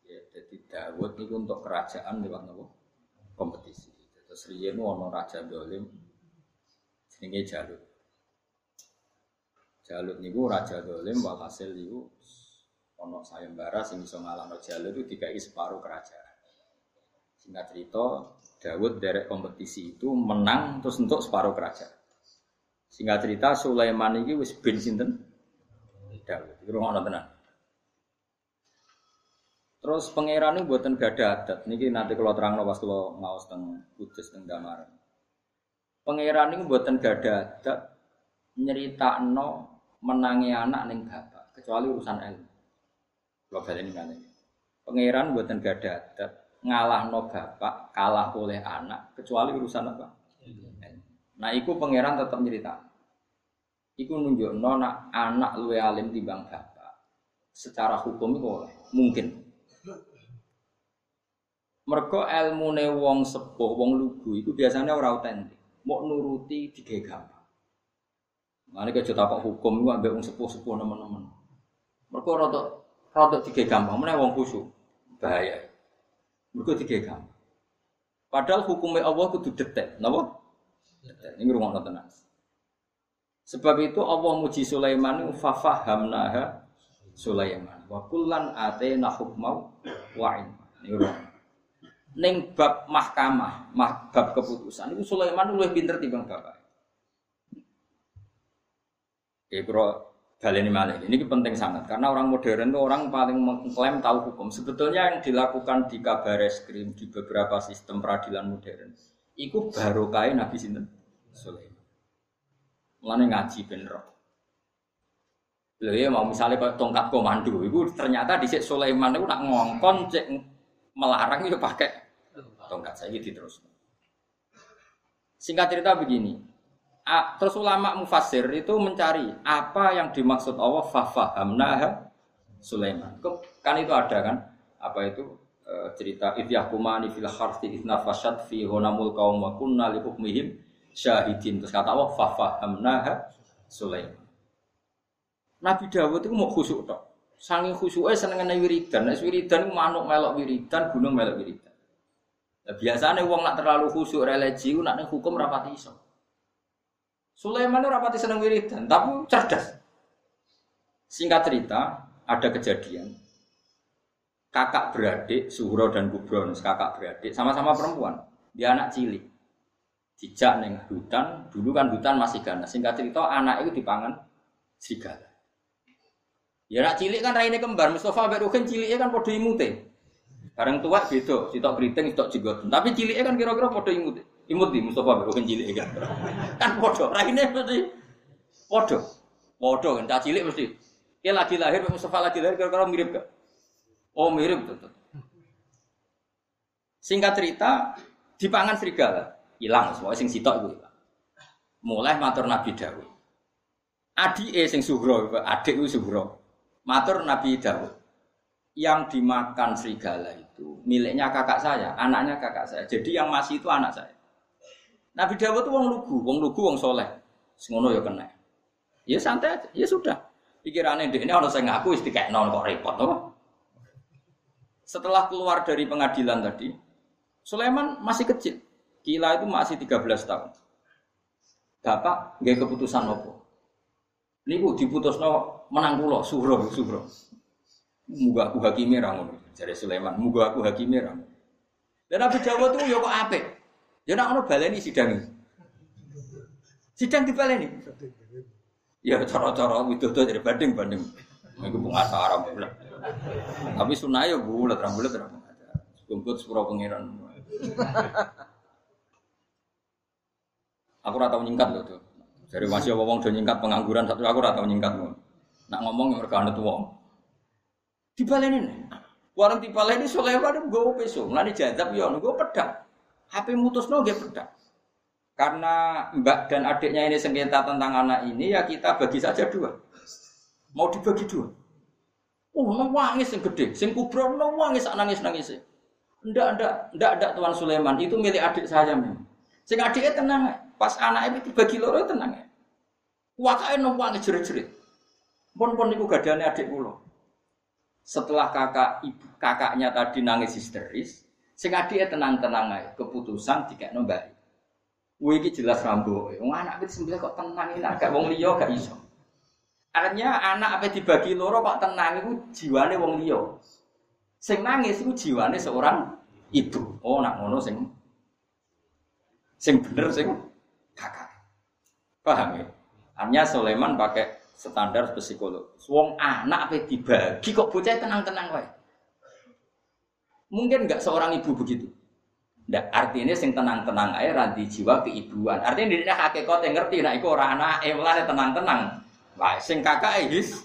Ya, jadi Dawud niku untuk kerajaan lewat nopo? Kompetisi. Terus riyen ono raja dolim jenenge Jalut. Jalut niku raja dolim walhasil niku ono sayembara sing iso ngalahno Jalut itu dikai separuh kerajaan. Singkat cerita, Dawud dari kompetisi itu menang terus untuk separuh kerajaan. Singkat cerita Sulaiman ini wis bin sinten Dawud. Iku ngono tenan. Terus pangeran buatan gada adat. Niki nanti kalau terang pas kalau mau teng kudus teng gamar. Pangeran buatan gada adat nyerita no menangi anak neng bapak kecuali urusan ilmu. Kalau balik ini Pangeran buatan gada adat ngalah no bapak kalah oleh anak kecuali urusan apa? Nah, iku pangeran tetap nyerita. Iku nunjuk nona anak luwe alim bang bapak. Secara hukum itu oleh mungkin Mergo ilmune wong sepuh, wong lugu itu biasanya ora autentik. Mau nuruti tiga gampang. Mane kok tak hukum iku ambek wong sepuh-sepuh nemen-nemen. Mergo rada rada tiga gampang, meneh wong khusyuk. Bahaya. Mergo tiga gampang. Padahal hukumnya Allah kudu detek, napa? Ini rumah tenan. Sebab itu Allah muji Sulaiman fafahamnaha Sulaiman wa kullan atena hukmau wa ilma. Ini rumah Neng bab mahkamah, mah, bab keputusan itu Sulaiman lebih pinter timbang bapak. Oke, bro, ini malah ini penting sangat karena orang modern itu orang paling mengklaim tahu hukum. Sebetulnya yang dilakukan di kabar reskrim di beberapa sistem peradilan modern, itu baru kain Nabi Sinten Sulaiman. Mulane ngaji bener. Lho ya mau misalnya kayak tongkat komando, itu ternyata di Sulaiman itu nak ngongkon cek melarang itu pakai tongkat saya gitu terus. Singkat cerita begini, A, terus ulama mufasir itu mencari apa yang dimaksud Allah fafahamnaha Sulaiman. Kan itu ada kan? Apa itu e, cerita idyahkumani fil harfi idnafashat fi honamul kaum wa kunna li hukmihim syahidin. Terus kata Allah fafahamnaha Sulaiman. Nabi Dawud itu mau khusuk tok. Sangi khusyuknya senengane wiridan. Nek wiridan manuk melok wiridan, gunung melok wiridan. Nah, biasanya uang nak terlalu khusyuk religi, nak nih hukum rapati iso. Sulaiman rapati seneng wiridan, tapi cerdas. Singkat cerita, ada kejadian. Kakak beradik, Suhro dan Gubron, kakak beradik, sama-sama perempuan. Dia anak cilik. Dijak neng hutan, dulu kan hutan masih ganas. Singkat cerita, anak itu dipangan serigala. Ya anak cilik kan raine kembar, Mustafa Berukin ciliknya kan podo imute. Barang tua beda, sitok keriting, sitok jigot. Tapi ciliknya kan kira-kira podo imut. Imut di Mustafa bukan cilik kan. kan podo, lainnya mesti podo. Podo kan, cilik mesti. Dia lagi lahir, Mustafa lagi lahir, kira-kira mirip gak? Oh mirip betul. Singkat cerita, dipangan serigala, hilang semua sing sitok itu. Mulai matur Nabi Dawud. Adik eh sing Suhro, adik itu Suhro. Matur Nabi Dawud yang dimakan serigala itu miliknya kakak saya, anaknya kakak saya. Jadi yang masih itu anak saya. Nabi Dawud itu wong lugu, wong lugu, wong soleh. Semono ya kena. Ya santai aja, ya sudah. Pikirannya ini orang saya ngaku isti kayak non kok repot, apa? Setelah keluar dari pengadilan tadi, Sulaiman masih kecil. Kila itu masih 13 tahun. Bapak nggak keputusan apa? Ini bu diputus no menang pulau, suhro, suhro. Muga aku hakime ra. Jare Sulaiman, muga aku hakime ra. Dan Nabi Jawa tuh yo kok apik. Ya nak ono baleni sidang. Sidang dibaleni. Ya cara-cara widodo dari banding-banding. Iku bulan. Tapi sunah ya bulat, ra bulat ra. Kumpul sepuro pangeran. Aku ora tau nyingkat lho tuh. Dari masih wong do nyingkat pengangguran satu aku ora tau nyingkat. Nak ngomong yang mergo anut wong. Dibaleni nih. Warang dibaleni Sulaiman gue peso. Nggak jadab ya gue pedang. HP mutus no gue pedang. Karena mbak dan adiknya ini sengketa tentang anak ini, ya kita bagi saja dua. Mau dibagi dua. Oh, nangis yang gede, sing kubro nangis nangis nangis. Ndak, ndak, ndak, ndak Tuan Sulaiman, itu milik adik saya memang. Sing adiknya tenang, pas anaknya itu bagi loro tenang. Wakake nangis jerit-jerit. Pun-pun niku gadane adik kula. Setelah kakak ibu kakaknya tadi nangis histeris, sing adiknya tenang-tenang aja. Keputusan dikekno mbak Wih jelas rambo. Wong anak itu sembilan kok tenang ini agak wong liya gak iso. Artinya anak apa dibagi loro kok tenang itu jiwane wong liya. Sing nangis itu jiwane seorang ibu. Oh nak ngono sing sing bener sing kakak. Paham ya? Artinya Sulaiman pakai standar psikolog. Wong anak apa dibagi kok bocah tenang-tenang wae. Mungkin nggak seorang ibu begitu. Ndak artinya sing tenang-tenang ae ra jiwa keibuan. Artinya dia hakikat yang ngerti nek iku ora anake mulane tenang-tenang. Wah, sing kakak his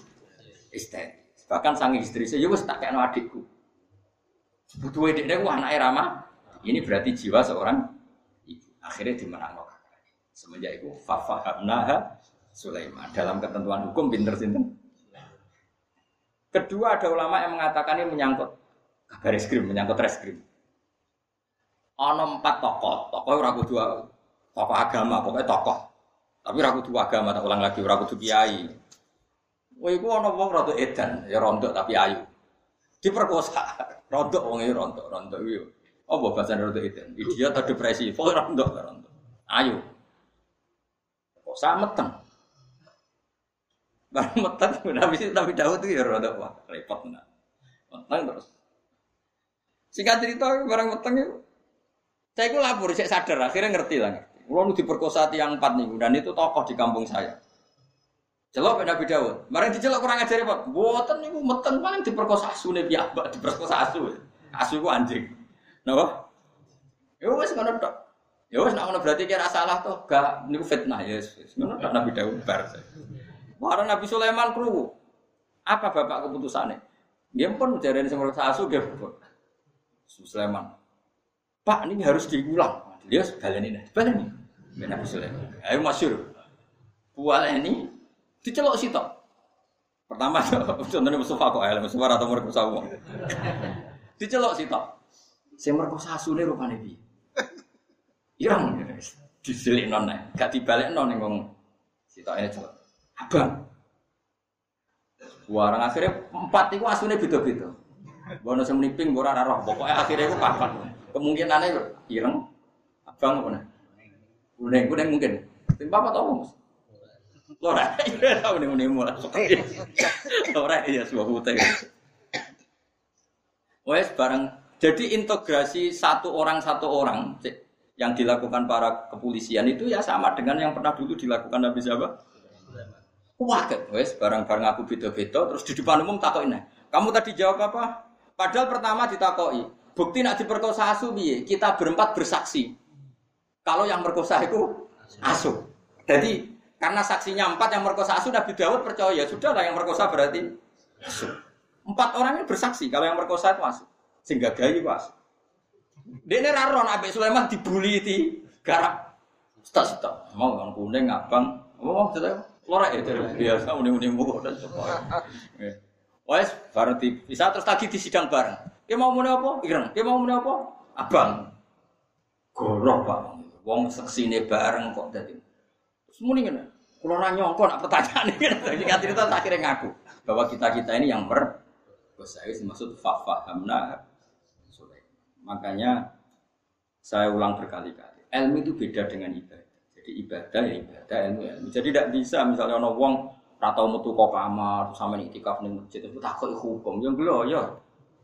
istri. Bahkan sang istri saya wis tak kena adikku. Butuh dekne ku anake Rama. Ini berarti jiwa seorang ibu. Akhirnya dimenangno kakak. Semenjak itu fafahamnaha Sulaiman. Dalam ketentuan hukum pinter sinten. Kedua ada ulama yang mengatakan ini menyangkut kabar eskrim, menyangkut reskrim ono empat tokoh, tokoh ora kudu tokoh agama, pokoknya tokoh. Tapi ora kudu agama, tak ulang lagi ora kudu kiai. Wah, iku ono wong rada edan, ya rontok tapi ayu. Diperkosa, rontok wong iki rontok, rontok iki. Apa bahasa rontok edan? Idiot atau depresi, pokoknya rontok, rontok. Ayu. Kok sameteng. Barang meteng, Nabi Nabi Daud itu ya rontok wah, repot nah. Meteng terus. Singkat cerita barang meteng itu saya itu lapor, saya sadar, akhirnya ngerti lah. Kalau diperkosa tiang empat nih, dan itu tokoh di kampung saya. Celok Nabi Dawud. Barang dicelok kurang ajar Pak. Buatan niku meten paling diperkosa nih mbak diperkosa asu. Asu ku anjing. Napa? Ya wis ngono tok. Ya nek ngono berarti kira salah tuh, gak niku fitnah ya. Ngono tok Nabi Dawud bar. Barang Nabi Sulaiman kru. Apa bapak keputusannya? Dia pun jarene sing asu dia. Sulaiman. Pak ini harus diulang. Dia balen ini, balen ini. Nabi Sulaiman. Ayo masyur. Buat ini dicelok sitok. Pertama contohnya Mustafa kok ya, Mustafa atau merkosa uang. dicelok sitok. Saya merkosa asune rupane piye? Irang diselik non gak dibalik non ngomong sitok ini celok. Abang. Warang akhirnya empat itu asune beda-beda. Bono semeniping, bono roh. Pokoknya akhirnya itu papat. Kemungkinannya ireng, abang apa nih? Kuning, kuning mungkin. Tim apa tau mas? Lora, iya tahu nih kuning mulai. Lora iya sebuah putih. Wes barang. Jadi integrasi satu orang satu orang yang dilakukan para kepolisian itu ya sama dengan yang pernah dulu dilakukan Nabi siapa? Waket, wes barang-barang aku beda-beda terus di depan umum takokin Kamu tadi jawab apa? Padahal pertama ditakoi, Bukti nak diperkosa asu biye, kita berempat bersaksi. Kalau yang merkosa itu asu. Jadi karena saksinya empat yang merkosa asu Nabi Dawud percaya ya sudah lah yang merkosa berarti asu. Empat orang ini bersaksi kalau yang merkosa itu asu. Sehingga gaya itu asu. Dia ini raron Nabi Sulaiman dibully di garap. Stok stok. Mau yang kuning abang. Mau lorek ya biasa uning-uning mulu dan sebagainya. Wes bareng bisa terus lagi di sidang bareng. Dia mau muni apa? Ireng. Dia mau muni apa? Abang. Goroh Pak. Wong seksine bareng kok dadi. Terus muni ngene. Kula ora nyongko nak pertanyaan iki. Jadi cerita akhirnya ngaku bahwa kita-kita ini yang mer saya maksud fafahamna Makanya saya ulang berkali-kali. Ilmu itu beda dengan ibadah. Jadi ibadah ya ibadah, ilmu ilmu. Jadi tidak bisa misalnya ono wong atau metu kok kamar sama itikaf ning masjid itu takut hukum. Yang belum ya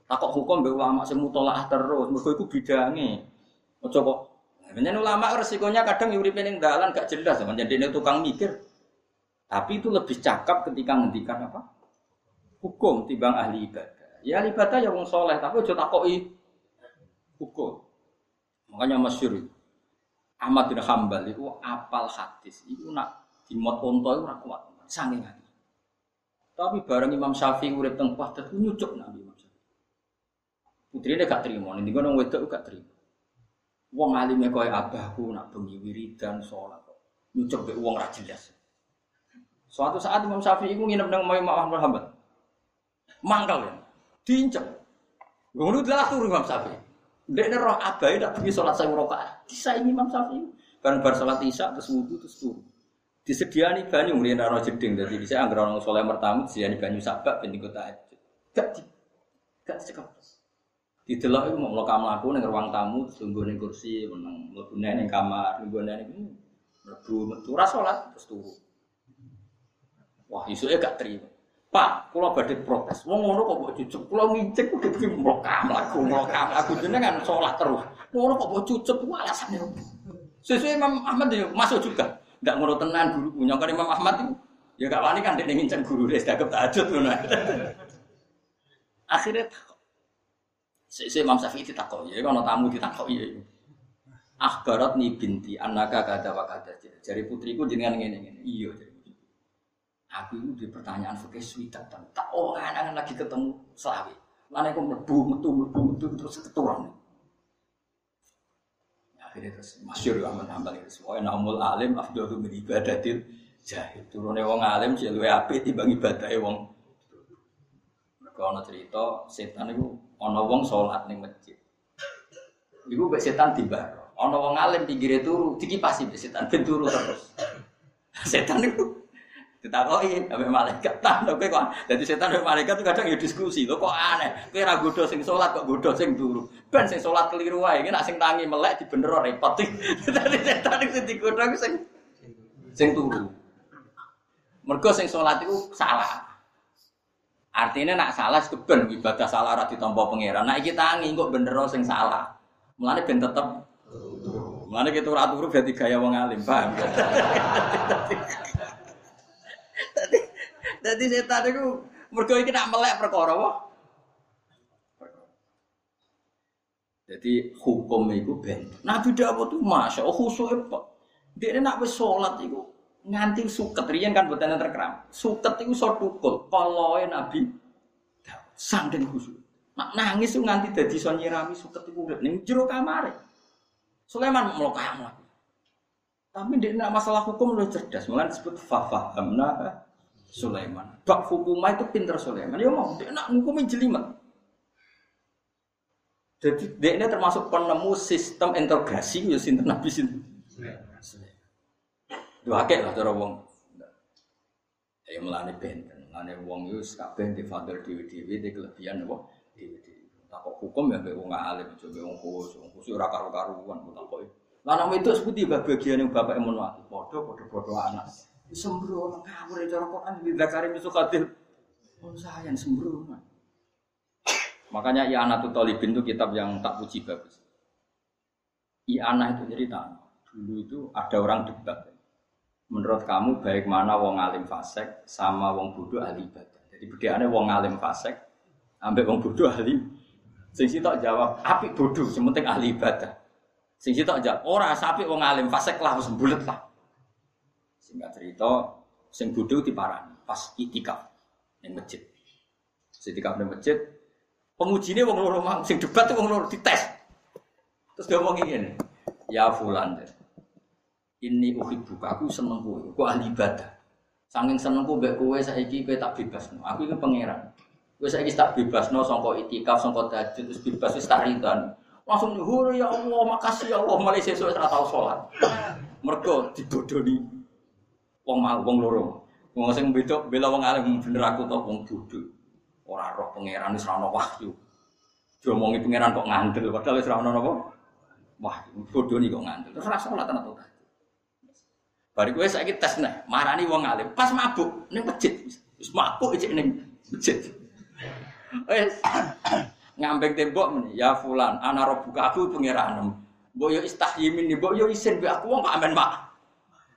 takok hukum be ulama sing mutolaah terus mergo iku bidange aja kok Menyen ulama resikonya kadang uripe ning dalan gak jelas sama jadi tukang mikir. Tapi itu lebih cakap ketika ngendikan apa? Hukum timbang ahli ibadah. Ya ahli ibadah ya wong soleh tapi aja takoki hukum. Makanya masyur Ahmad bin Hambal itu apal hadis. Itu nak dimot onto itu ora kuat. Saking tapi bareng Imam Syafi'i urip teng Baghdad nyucuk Nabi Putrinya gak terima, ini gue wedok gak terima. Wong alime koyo abahku nak bengi wiridan salat kok. Nyucuk mbek wong jelas. Suatu saat Imam Syafi'i iku nginep nang Imam Ahmad Hambal. Mangkal ya. Diincek. Ngono adalah turu Imam Syafi'i. Dek roh abai tak pergi sholat saya rakaat. ini Imam Syafi'i. Kan bar sholat isya terus wudhu terus turu. Disediani banyu ngriyen ora jeding dadi bisa anggere orang saleh mertamu disediani banyu sabak ben kota. Gak di gak cekap. Didelok iku mau mlokam mlaku ning ruang tamu terus lungguh ning kursi meneng mlebu ning kamar lungguh ning mlebu metu ra salat terus turu. Wah, isuke gak terima. Pak, kalau badhe protes. Wong ngono kok mbok cucuk. Kula ngincek kudu iki mlokam laku mlokam aku jenengan salat terus. Ngono kok mbok cucuk ku alasane opo? Sesuai Imam Ahmad ya masuk juga. Ndak ngono tenan guru punya kan Imam Ahmad itu ya gak wani kan dia ngincen guru dia sudah ngono. Akhirnya Sesuai Imam Syafi'i ditakok ya kalau tamu ditakok ya. Akhbarat nih binti anaka kata wa kata. Jari putriku jenengan ngene ngene. Iya jadi. Aku itu di pertanyaan fikih swidak dan tak oh anak lagi ketemu selawi. Mana aku mlebu metu mlebu metu terus keturun. Akhirnya terus masyur Ahmad Hambal itu semua namul alim afdalu min ibadatil jahil. Turunnya wong alim sih luwe apik timbang ibadahe wong. Mereka ana cerita setan itu ana wong salat ning masjid. Iku mek setan tiba. Ana wong alim pinggire turu dikipasi setan ben turu terus. Setan itu Ditakoki sampai malaikat tak kowe kok. Dadi setan sampai malaikat tuh kadang ya diskusi. Lho kok aneh. Kowe ra godho sing kok godho sing turu. Ben sing salat keliru wae. Iki nak sing tangi melek dibener repot. Dadi setan sing digodho sing sing turu. Mergo sing salat iku salah. Artinya nak salah keben ibadah salah ora ditampa pangeran. Nak iki tangi kok bener sing salah. Mulane ben tetep Mulane kita ora turu berarti gaya wong alim, paham? Jadi setan itu mergo iki nak melek perkara wah. Jadi hukum itu ben. Nabi Dawud itu masya Allah khusyuk apa? Dia nak wis sholat itu nganti suket rian kan buatan terkeram. Suket itu so tukul. Kalau Nabi sangden khusyuk. Nak nangis itu nganti jadi so nyirami suket itu udah ning jero kamar. Sulaiman melokah Tapi dia nak masalah hukum lebih cerdas. Mulai disebut fafahamna Sulaiman. Bak hukumah itu pinter Sulaiman. Ya mau dia nak hukumin jelimet. Jadi dia ini termasuk penemu sistem integrasi ya sinten Nabi sinten. Dua akeh lah cara wong. Ya melani benten, melani wong itu kabeh di father dewi-dewi di kelebihan apa? Dewi-dewi. Takok hukum ya mbek wong alim, coba wong khusus, wong khusus ora karu-karuan takok. Lah nama itu seperti bagian yang bapak emun wati, podo podo podo anak. Sembrono ngawur ya cara Quran di Zakari misu kadir. Oh sayang sembrono. Makanya I'anatul Talibin itu kitab yang tak puji bagus. I'anah itu cerita. Dulu itu ada orang debat. Menurut kamu baik mana wong alim fasek sama wong bodoh ahli ibadah. Jadi bedanya wong alim fasek ambek wong bodoh ahli. Sing tak jawab, api bodoh, sementing ahli ibadah. Sing tak jawab, ora sapi wong alim fasek lah wis bulet lah. Singkat cerita, sing bodoh diparani pas itikaf yang masjid. Itikaf di masjid, penguji ini wong loro mang, sing debat wong loro dites. Terus dia ngomong ini, ya fulan, ini uhib buka, aku seneng kowe, aku ahli ibadah. Saking seneng kowe mbek kowe saiki kowe tak bebas. Aku ini pangeran. Kowe saiki tak bebas no sangka itikaf, sangka tahajud terus bebas wis tak ridan. Langsung nyuhur ya Allah, makasih ya Allah, malah sesuk ora tau salat. Mergo dibodoni wong mau wong loro. Wong sing beda bela wong alim bener aku to wong bodho. Ora roh pangeran wis ora ono wahyu. Diomongi pangeran kok ngandel padahal wis ora ono napa? Wah, bodho nih kok ngandel. Terus ora salat ana to. Bari kowe saiki tes nah, marani wong alim pas mabuk ning masjid. Wis mabuk ijek ning masjid. Wis ngambek tembok meni, ya fulan, ana buka aku pangeran. Mbok yo istahyi min, mbok yo isin mbek aku wong kok amen mak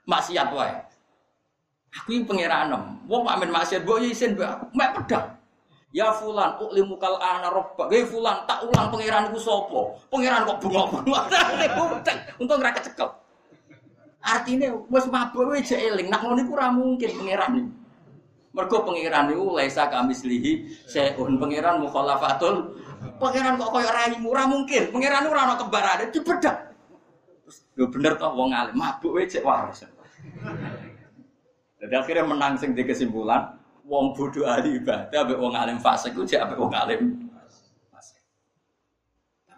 maksiat wae. Aku ini pengiranem. Wong amin maksiat, mbok isin mbok aku mek pedang. Ya fulan uklimu kal ana robba. Ge fulan tak ulang pengiranku sapa? Pengiran kok bengok-bengok. Untung ora kecekel. Artinya wis mabuk wis eling. Nak ngono ora mungkin pengiran iki. Mergo pengiran niku laisa kamislihi seun pengiran mukhalafatul. Pengiran kok koyo raimu ora mungkin. Pengiran ora ana kembarane. Terus yo bener toh wong alim mabuk wae cek waras. Jadi akhirnya menang sing di kesimpulan wong bodoh ahli ibadah ambek wong alim fasik ku cek ambek wong alim.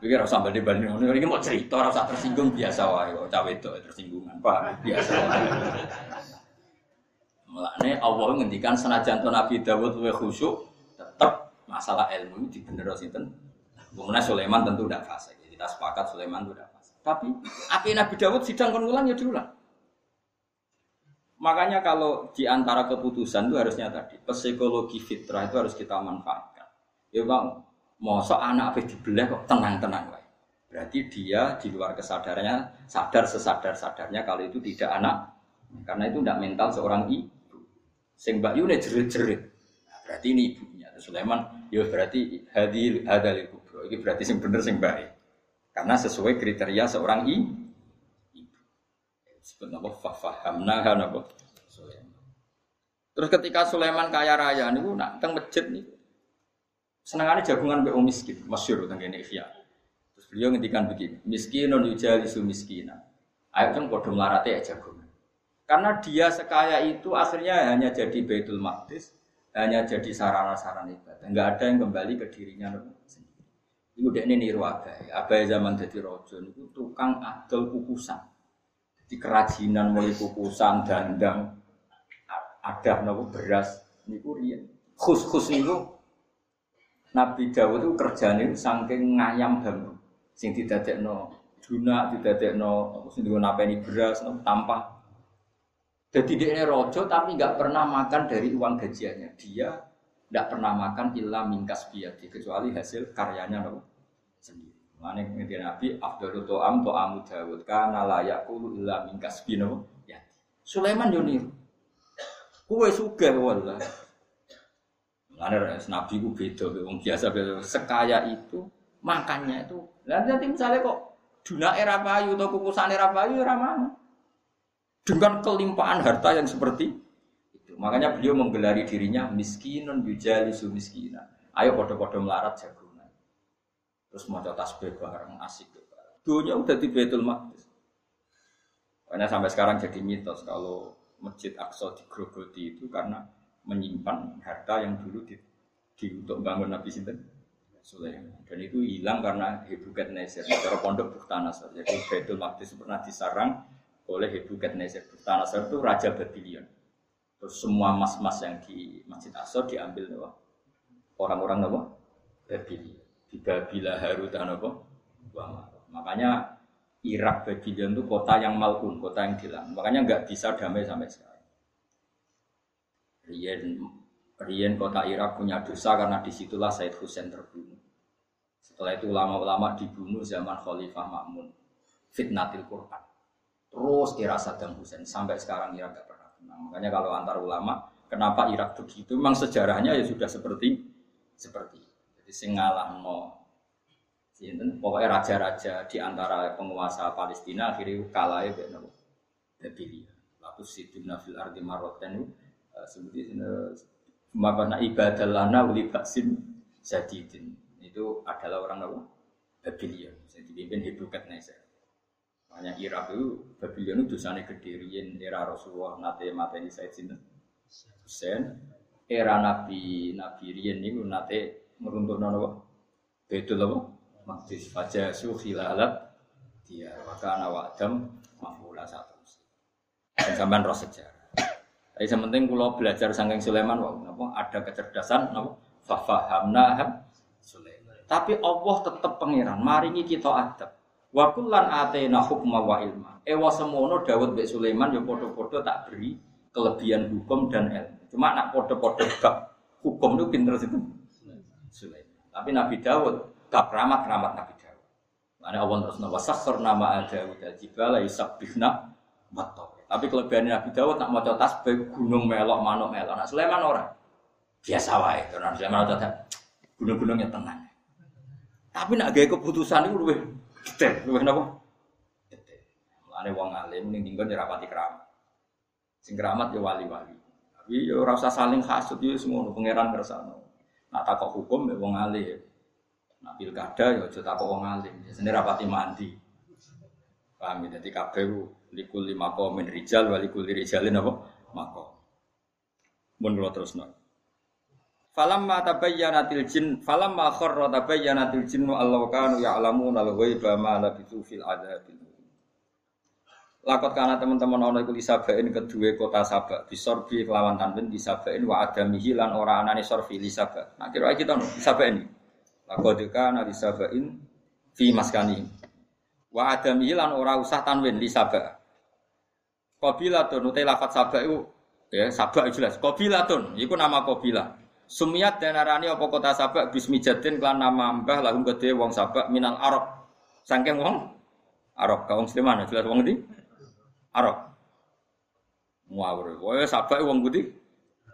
Tapi kira usah banding banding ini mau cerita rasa tersinggung biasa wae kok cawe itu tersinggungan pak biasa wae. Mulane Allah ngendikan senajan to Nabi Dawud luwih khusyuk tetap masalah ilmu ini dibener sinten. Kemudian Sulaiman tentu tidak fasik. Kita sepakat Sulaiman itu tidak fasik. Tapi akhirnya Nabi Dawud sidang kon ulang ya diulang. Makanya kalau di antara keputusan itu harusnya tadi psikologi fitrah itu harus kita manfaatkan. Ya bang, mosok anak apa dibelah kok tenang-tenang wae. Berarti dia di luar kesadarannya sadar sesadar sadarnya kalau itu tidak anak. Karena itu tidak mental seorang ibu. Sing Mbak Yune jerit-jerit. Nah, berarti ini ibunya. Sulaiman, ya berarti hadil hadal kubro. Ini berarti sing bener sing baik. Karena sesuai kriteria seorang ibu. Disebut apa? Fafahamna apa? Terus ketika Sulaiman kaya raya niku nak teng masjid niku. Senengane jagungan wong miskin, masyhur teng kene Ihya. Terus beliau ngendikan begini, miskinun yujalisu miskina. Ayo kan padha melarate ya jagungan. Karena dia sekaya itu akhirnya hanya jadi Baitul Maqdis, hanya jadi sarana-sarana ibadah. Enggak ada yang kembali ke dirinya sendiri. Udah ini niru abai. Abai zaman jadi rojo itu tukang adol kukusan. Di kerajinan mulai kukusan, dandang, ada nopo beras, niku riyen. Khus-khus niku Nabi Dawud itu kerjanya itu saking ngayam bambu. Sing didadekno duna, didadekno sing digo napeni beras, tanpa. Jadi dia ini rojo tapi nggak pernah makan dari uang gajiannya. Dia nggak pernah makan illa mingkas biati kecuali hasil karyanya nopo sendiri. Mana kemudian Nabi Abdul To'am To'amu Dawud karena layak kulu illa mingkas bino ya. Sulaiman yonir. Kue suka wallah. Mana Nabi ku beda, wong biasa beda. Sekaya itu makannya itu. Nanti nanti misalnya kok duna era payu atau kukusan era payu era mana? Dengan kelimpahan harta yang seperti itu. Makanya beliau menggelari dirinya miskinun yujali miskina. Ayo podo-podo melarat jagungan. Terus mau tasbih bareng asik. Dunia udah di Betul Maqdis. Makanya sampai sekarang jadi mitos kalau Masjid Aqsa digrogoti itu karena menyimpan harta yang dulu di, di untuk bangun Nabi Sinten? Sulaiman. Dan itu hilang karena Hebuket Neser cara pondok Buktanas jadi Baitul Maqdis pernah disarang oleh Hebuket Neser Buktanas itu raja Babylon. Terus semua mas-mas yang di Masjid Aqsa diambil apa? Orang-orang apa? Babylon. Di Babila dan apa? Makanya Irak Babylon itu kota yang malkun kota yang hilang. Makanya nggak bisa damai sampai sekarang Rien, Rien kota Irak punya dosa karena di situlah Said Hussein terbunuh. Setelah itu ulama-ulama dibunuh zaman Khalifah Makmun. Fitnatil Quran. Terus kira Saddam Hussein sampai sekarang Irak gak pernah tenang. Makanya kalau antar ulama, kenapa Irak begitu? Memang sejarahnya ya sudah seperti seperti. Jadi singalah no pokoknya raja-raja di antara penguasa Palestina akhirnya kalah ya Babylon. Lalu siduna fil ardi maroten seperti maka ibadah lana uli baksin jadidin itu adalah orang apa? Babylon yang dipimpin Hebukat Neser. Makanya Irak itu Babylon itu dosanya kedirian era Rasulullah nate mateni Said Sinten Hussein era Nabi Nabi Rian itu nate meruntuhkan apa? Betul apa? Maktis faja sukhilalat dia maka anak Adam mahmula satu. Dan roh sejarah. Tapi sementing kalau belajar sangking Sulaiman, napa ada kecerdasan, napa fafahamna Sulaiman. Tapi Allah tetap pangeran, maringi kita adab. Wa kullan atena hukma wa ilma. Ewa semono Dawud be Sulaiman ya podo-podo tak beri kelebihan hukum dan ilmu. Cuma nak podo-podo bab hukum itu pinter situ. Sulaiman. Tapi Nabi Dawud gak keramat keramat Nabi Dawud. Mana Allah terus nama nama ada udah jibala yusabbihna wa tapi kelebihan Nabi Dawud nak mau tasbih gunung melok manuk melok. Nah Sulaiman orang biasa wae. Karena Sulaiman ada gunung-gunungnya tenang. Tapi nak gaya keputusan itu lebih detail, lebih apa? Detail. Mulane wong alim ning dinggon nyerapati keramat. Sing keramat ya wali-wali. Tapi ya ora usah saling hasud ya semua pangeran kersane. Nak takok hukum ya wong alim. Nak pilkada ya aja takok wong alim. Sendiri rapati mandi. Paham ya? Jadi kabeh likul lima min rijal walikul rijalin apa? Mako. Mun kula terusno. Falamma tabayyanatil jin falamma kharra tabayyanatil jinnu allahu kanu ya'lamuna al-ghaiba ma labithu fil adzabil Lakot karena teman-teman ono iku lisabain kedua kota Sabak bisorbi kelawan tanwin lisabain wa adamihi lan ora anane sorfi lisaba. Nah kira kita no lisabain. Lakot kana lisabain fi maskani. Wa adamihi lan ora usah tanwin lisaba. Qabilatun utai lafat Sabak itu ya Sabak jelas. Qabilatun iku nama Qabilah. Sumiat dan arani apa kota Sabak bismi jadin klan nama mbah lahum gede wong Sabak minal Arab. Sangking wong Arab kaum Sleman jelas wong di Arab. Muawir. Wah, sabak wong putih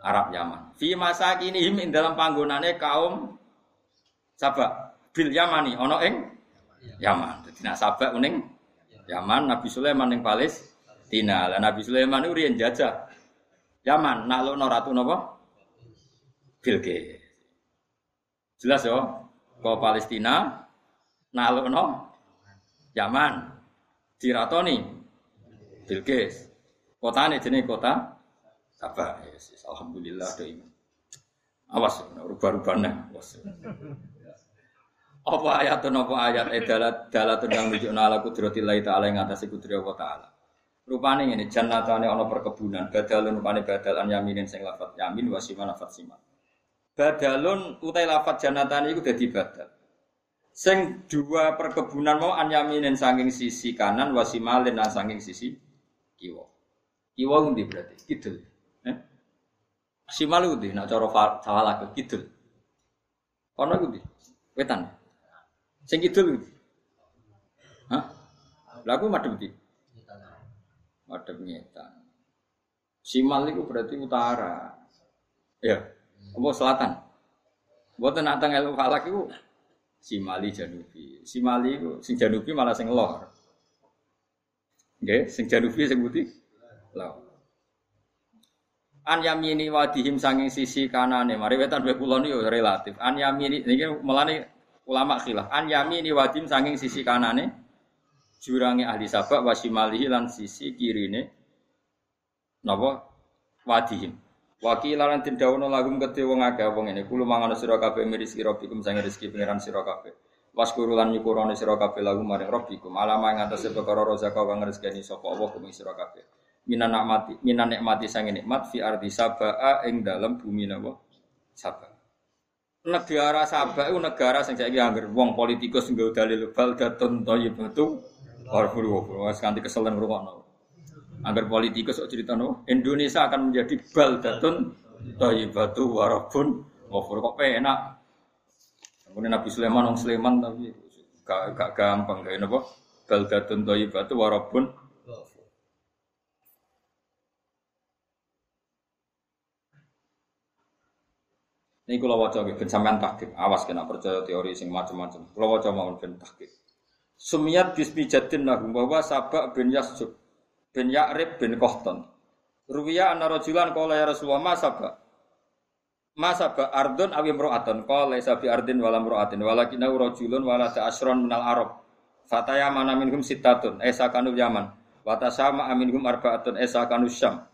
Arab Yaman. Fi masa kini him dalam panggonane kaum sabak bil Yamani ono ing Yaman. Dadi nak sabak Yaman Nabi Sulaiman ning Palestina. Lah Nabi Sulaiman itu riyen jajah Yaman naklukno ratu napa? Bilqis. Jelas yo, ke Palestina naklukno Yaman diratoni Bilqis. Kotane jenenge kota Sabah. Yes, alhamdulillah do iman. Awas rubah-rubahnya. Awas. Apa ayat apa ayat edalat dalatun yang nunjukna ala kudratillahi ta'ala yang atas kudri Allah ta'ala. Rupane ngene jannatane ana perkebunan, badalun rupane badal an yaminin sing lafat yamin wasima lafat sima. Badalun utai lafat jannatane iku dadi badal. Sing dua perkebunan mau an yaminin saking sisi kanan wasimalin lan saking sisi kiwa. Kiwa ngendi berarti? Kidul. Eh? Simal ngendi? Nak cara salah ke kidul. Kono ngendi? Wetan. Sing kidul? Hah? Lagu madhep ndi? Madhep ngetan. Simal itu berarti utara. Ya. Apa selatan? Mboten nak teng ilmu falak iku Simali Janubi. Simali itu sing Janubi malah sing lor. Nggih, sing janubi sing putih laut. An yamini wadihim sanging sisi kanane. Mari wetan wae kula niku relatif. An yamini niki melane ulama khilaf. An yamini wadihim sanging sisi kanane jurange ahli sabak wasimalihi lan sisi kirine napa wadihim. Wakil lan den dawono lagum kedhe wong akeh wong ngene. Kulo mangan sira kabeh miris sira bikum sange rezeki pangeran sira kabeh. Waskuru lan nyukurane sira kabeh lagu maring rabbikum alama ing atase perkara rozaka kang rezekani sapa Allah kuming sira kabeh. Minan nikmati, minan nikmati sange nikmat fi ardi sabaa ing dalam bumi napa? Sabaa. Negara Sabah itu negara sing saiki angger wong politikus nggo dalil baldatun thayyibatu warfuru wis kanthi keselen ngrungokno. Angger politikus kok cerita Indonesia akan menjadi baldatun thayyibatu warabun ghafur kok penak Kemudian Nabi Sulaiman orang Sulaiman tapi gak, gak gampang kayak apa? Baldatun batu warabun Ini kalau wajah ben sampean tahqiq, awas kena percaya teori sing macam-macam. Kalau wajah mau ben tahqiq. Sumiyat bismi jadin nahum bahwa sabak bin Yasjub bin Ya'rib bin Kohton. Ruwiya anna rajulan qala ya Rasulullah ma sabak. Masa ba ardun awi mro'atun qala laisa bi ardin wala walakin rajulun wala ta'asron minal arab fataya mana minhum sitatun esa kanu yaman wa tasama aminhum arbaatun esa kanu syam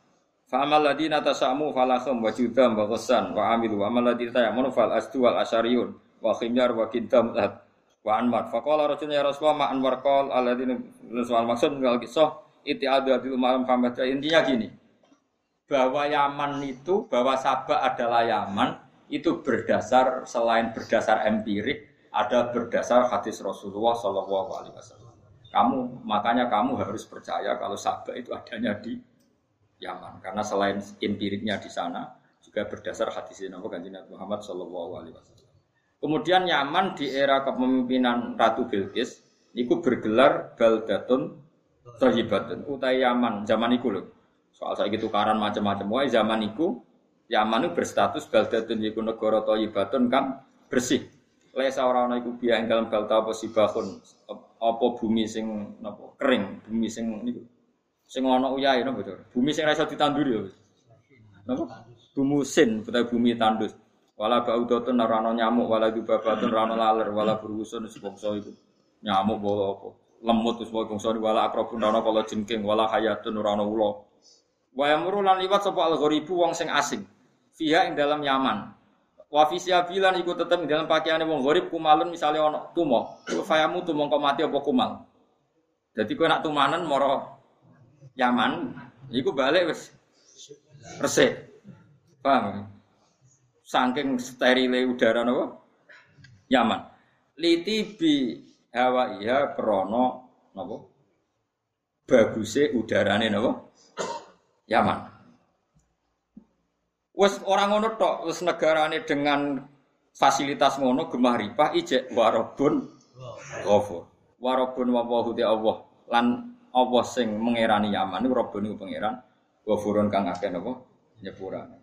fa amal ladina tasamu falakhum wa judam wa ghassan wa amilu. Wa amal ladina tayamunu fal asdu wal asyariyun wa khimyar wa kidam wa anmar fa qala rajulun ya rasulullah ma anwar qal alladina soal maksud mengal kisah iti adil malam intinya gini. Bahwa Yaman itu bahwa Sabah adalah Yaman itu berdasar selain berdasar empirik ada berdasar hadis Rasulullah Shallallahu Alaihi Wasallam. Kamu makanya kamu harus percaya kalau Sabah itu adanya di Yaman karena selain empiriknya di sana juga berdasar hadis Nabi Kanjeng Muhammad Shallallahu Alaihi Wasallam. Kemudian Yaman di era kepemimpinan Ratu Bilqis itu bergelar Baldatun Tohibatun utai Yaman zaman itu loh Soal saya gitu karan macam-macam. Wah zaman itu Yaman itu berstatus baldatun yiku negara thayyibatun kan bersih. Lesa ora ana iku biya ing dalem apa sibahun apa bumi sing napa kering, bumi sing niku sing ana uyahe napa bocor. Bumi sing ra iso ditanduri ya. Napa? Bumi sin, utawa bumi tandus. Wala baudatun ora ana nyamuk, wala dubabatun ora ana laler, wala berusun sebangsa iku. Nyamuk bawa apa. lemut terus wae bangsa wala akrabun ora ana kala jengking wala hayatun ora ana ula. Wa yamuru lan liwat sapa al-gharibu wong sing asing. Fiha ing dalam Yaman. Wa fi bilan iku tetep ing dalam pakaiane wong gharib kumalun misale ana tumo. Fayamu tumo kok mati apa kumal. Jadi kowe nak tumanen moro Yaman, iku balik wis resik. Paham? Saking sterile udara napa? Yaman. Liti bi hawa iya krono napa? Baguse udarane napa? Yaman. Wes orang ngono tok, wes negarane dengan fasilitas ngono gemah ripah ijek warobun ghafur. Warobun wa Allah lan Allah sing mengerani Yaman niku niku pangeran ghafurun kang akeh napa nyepurane.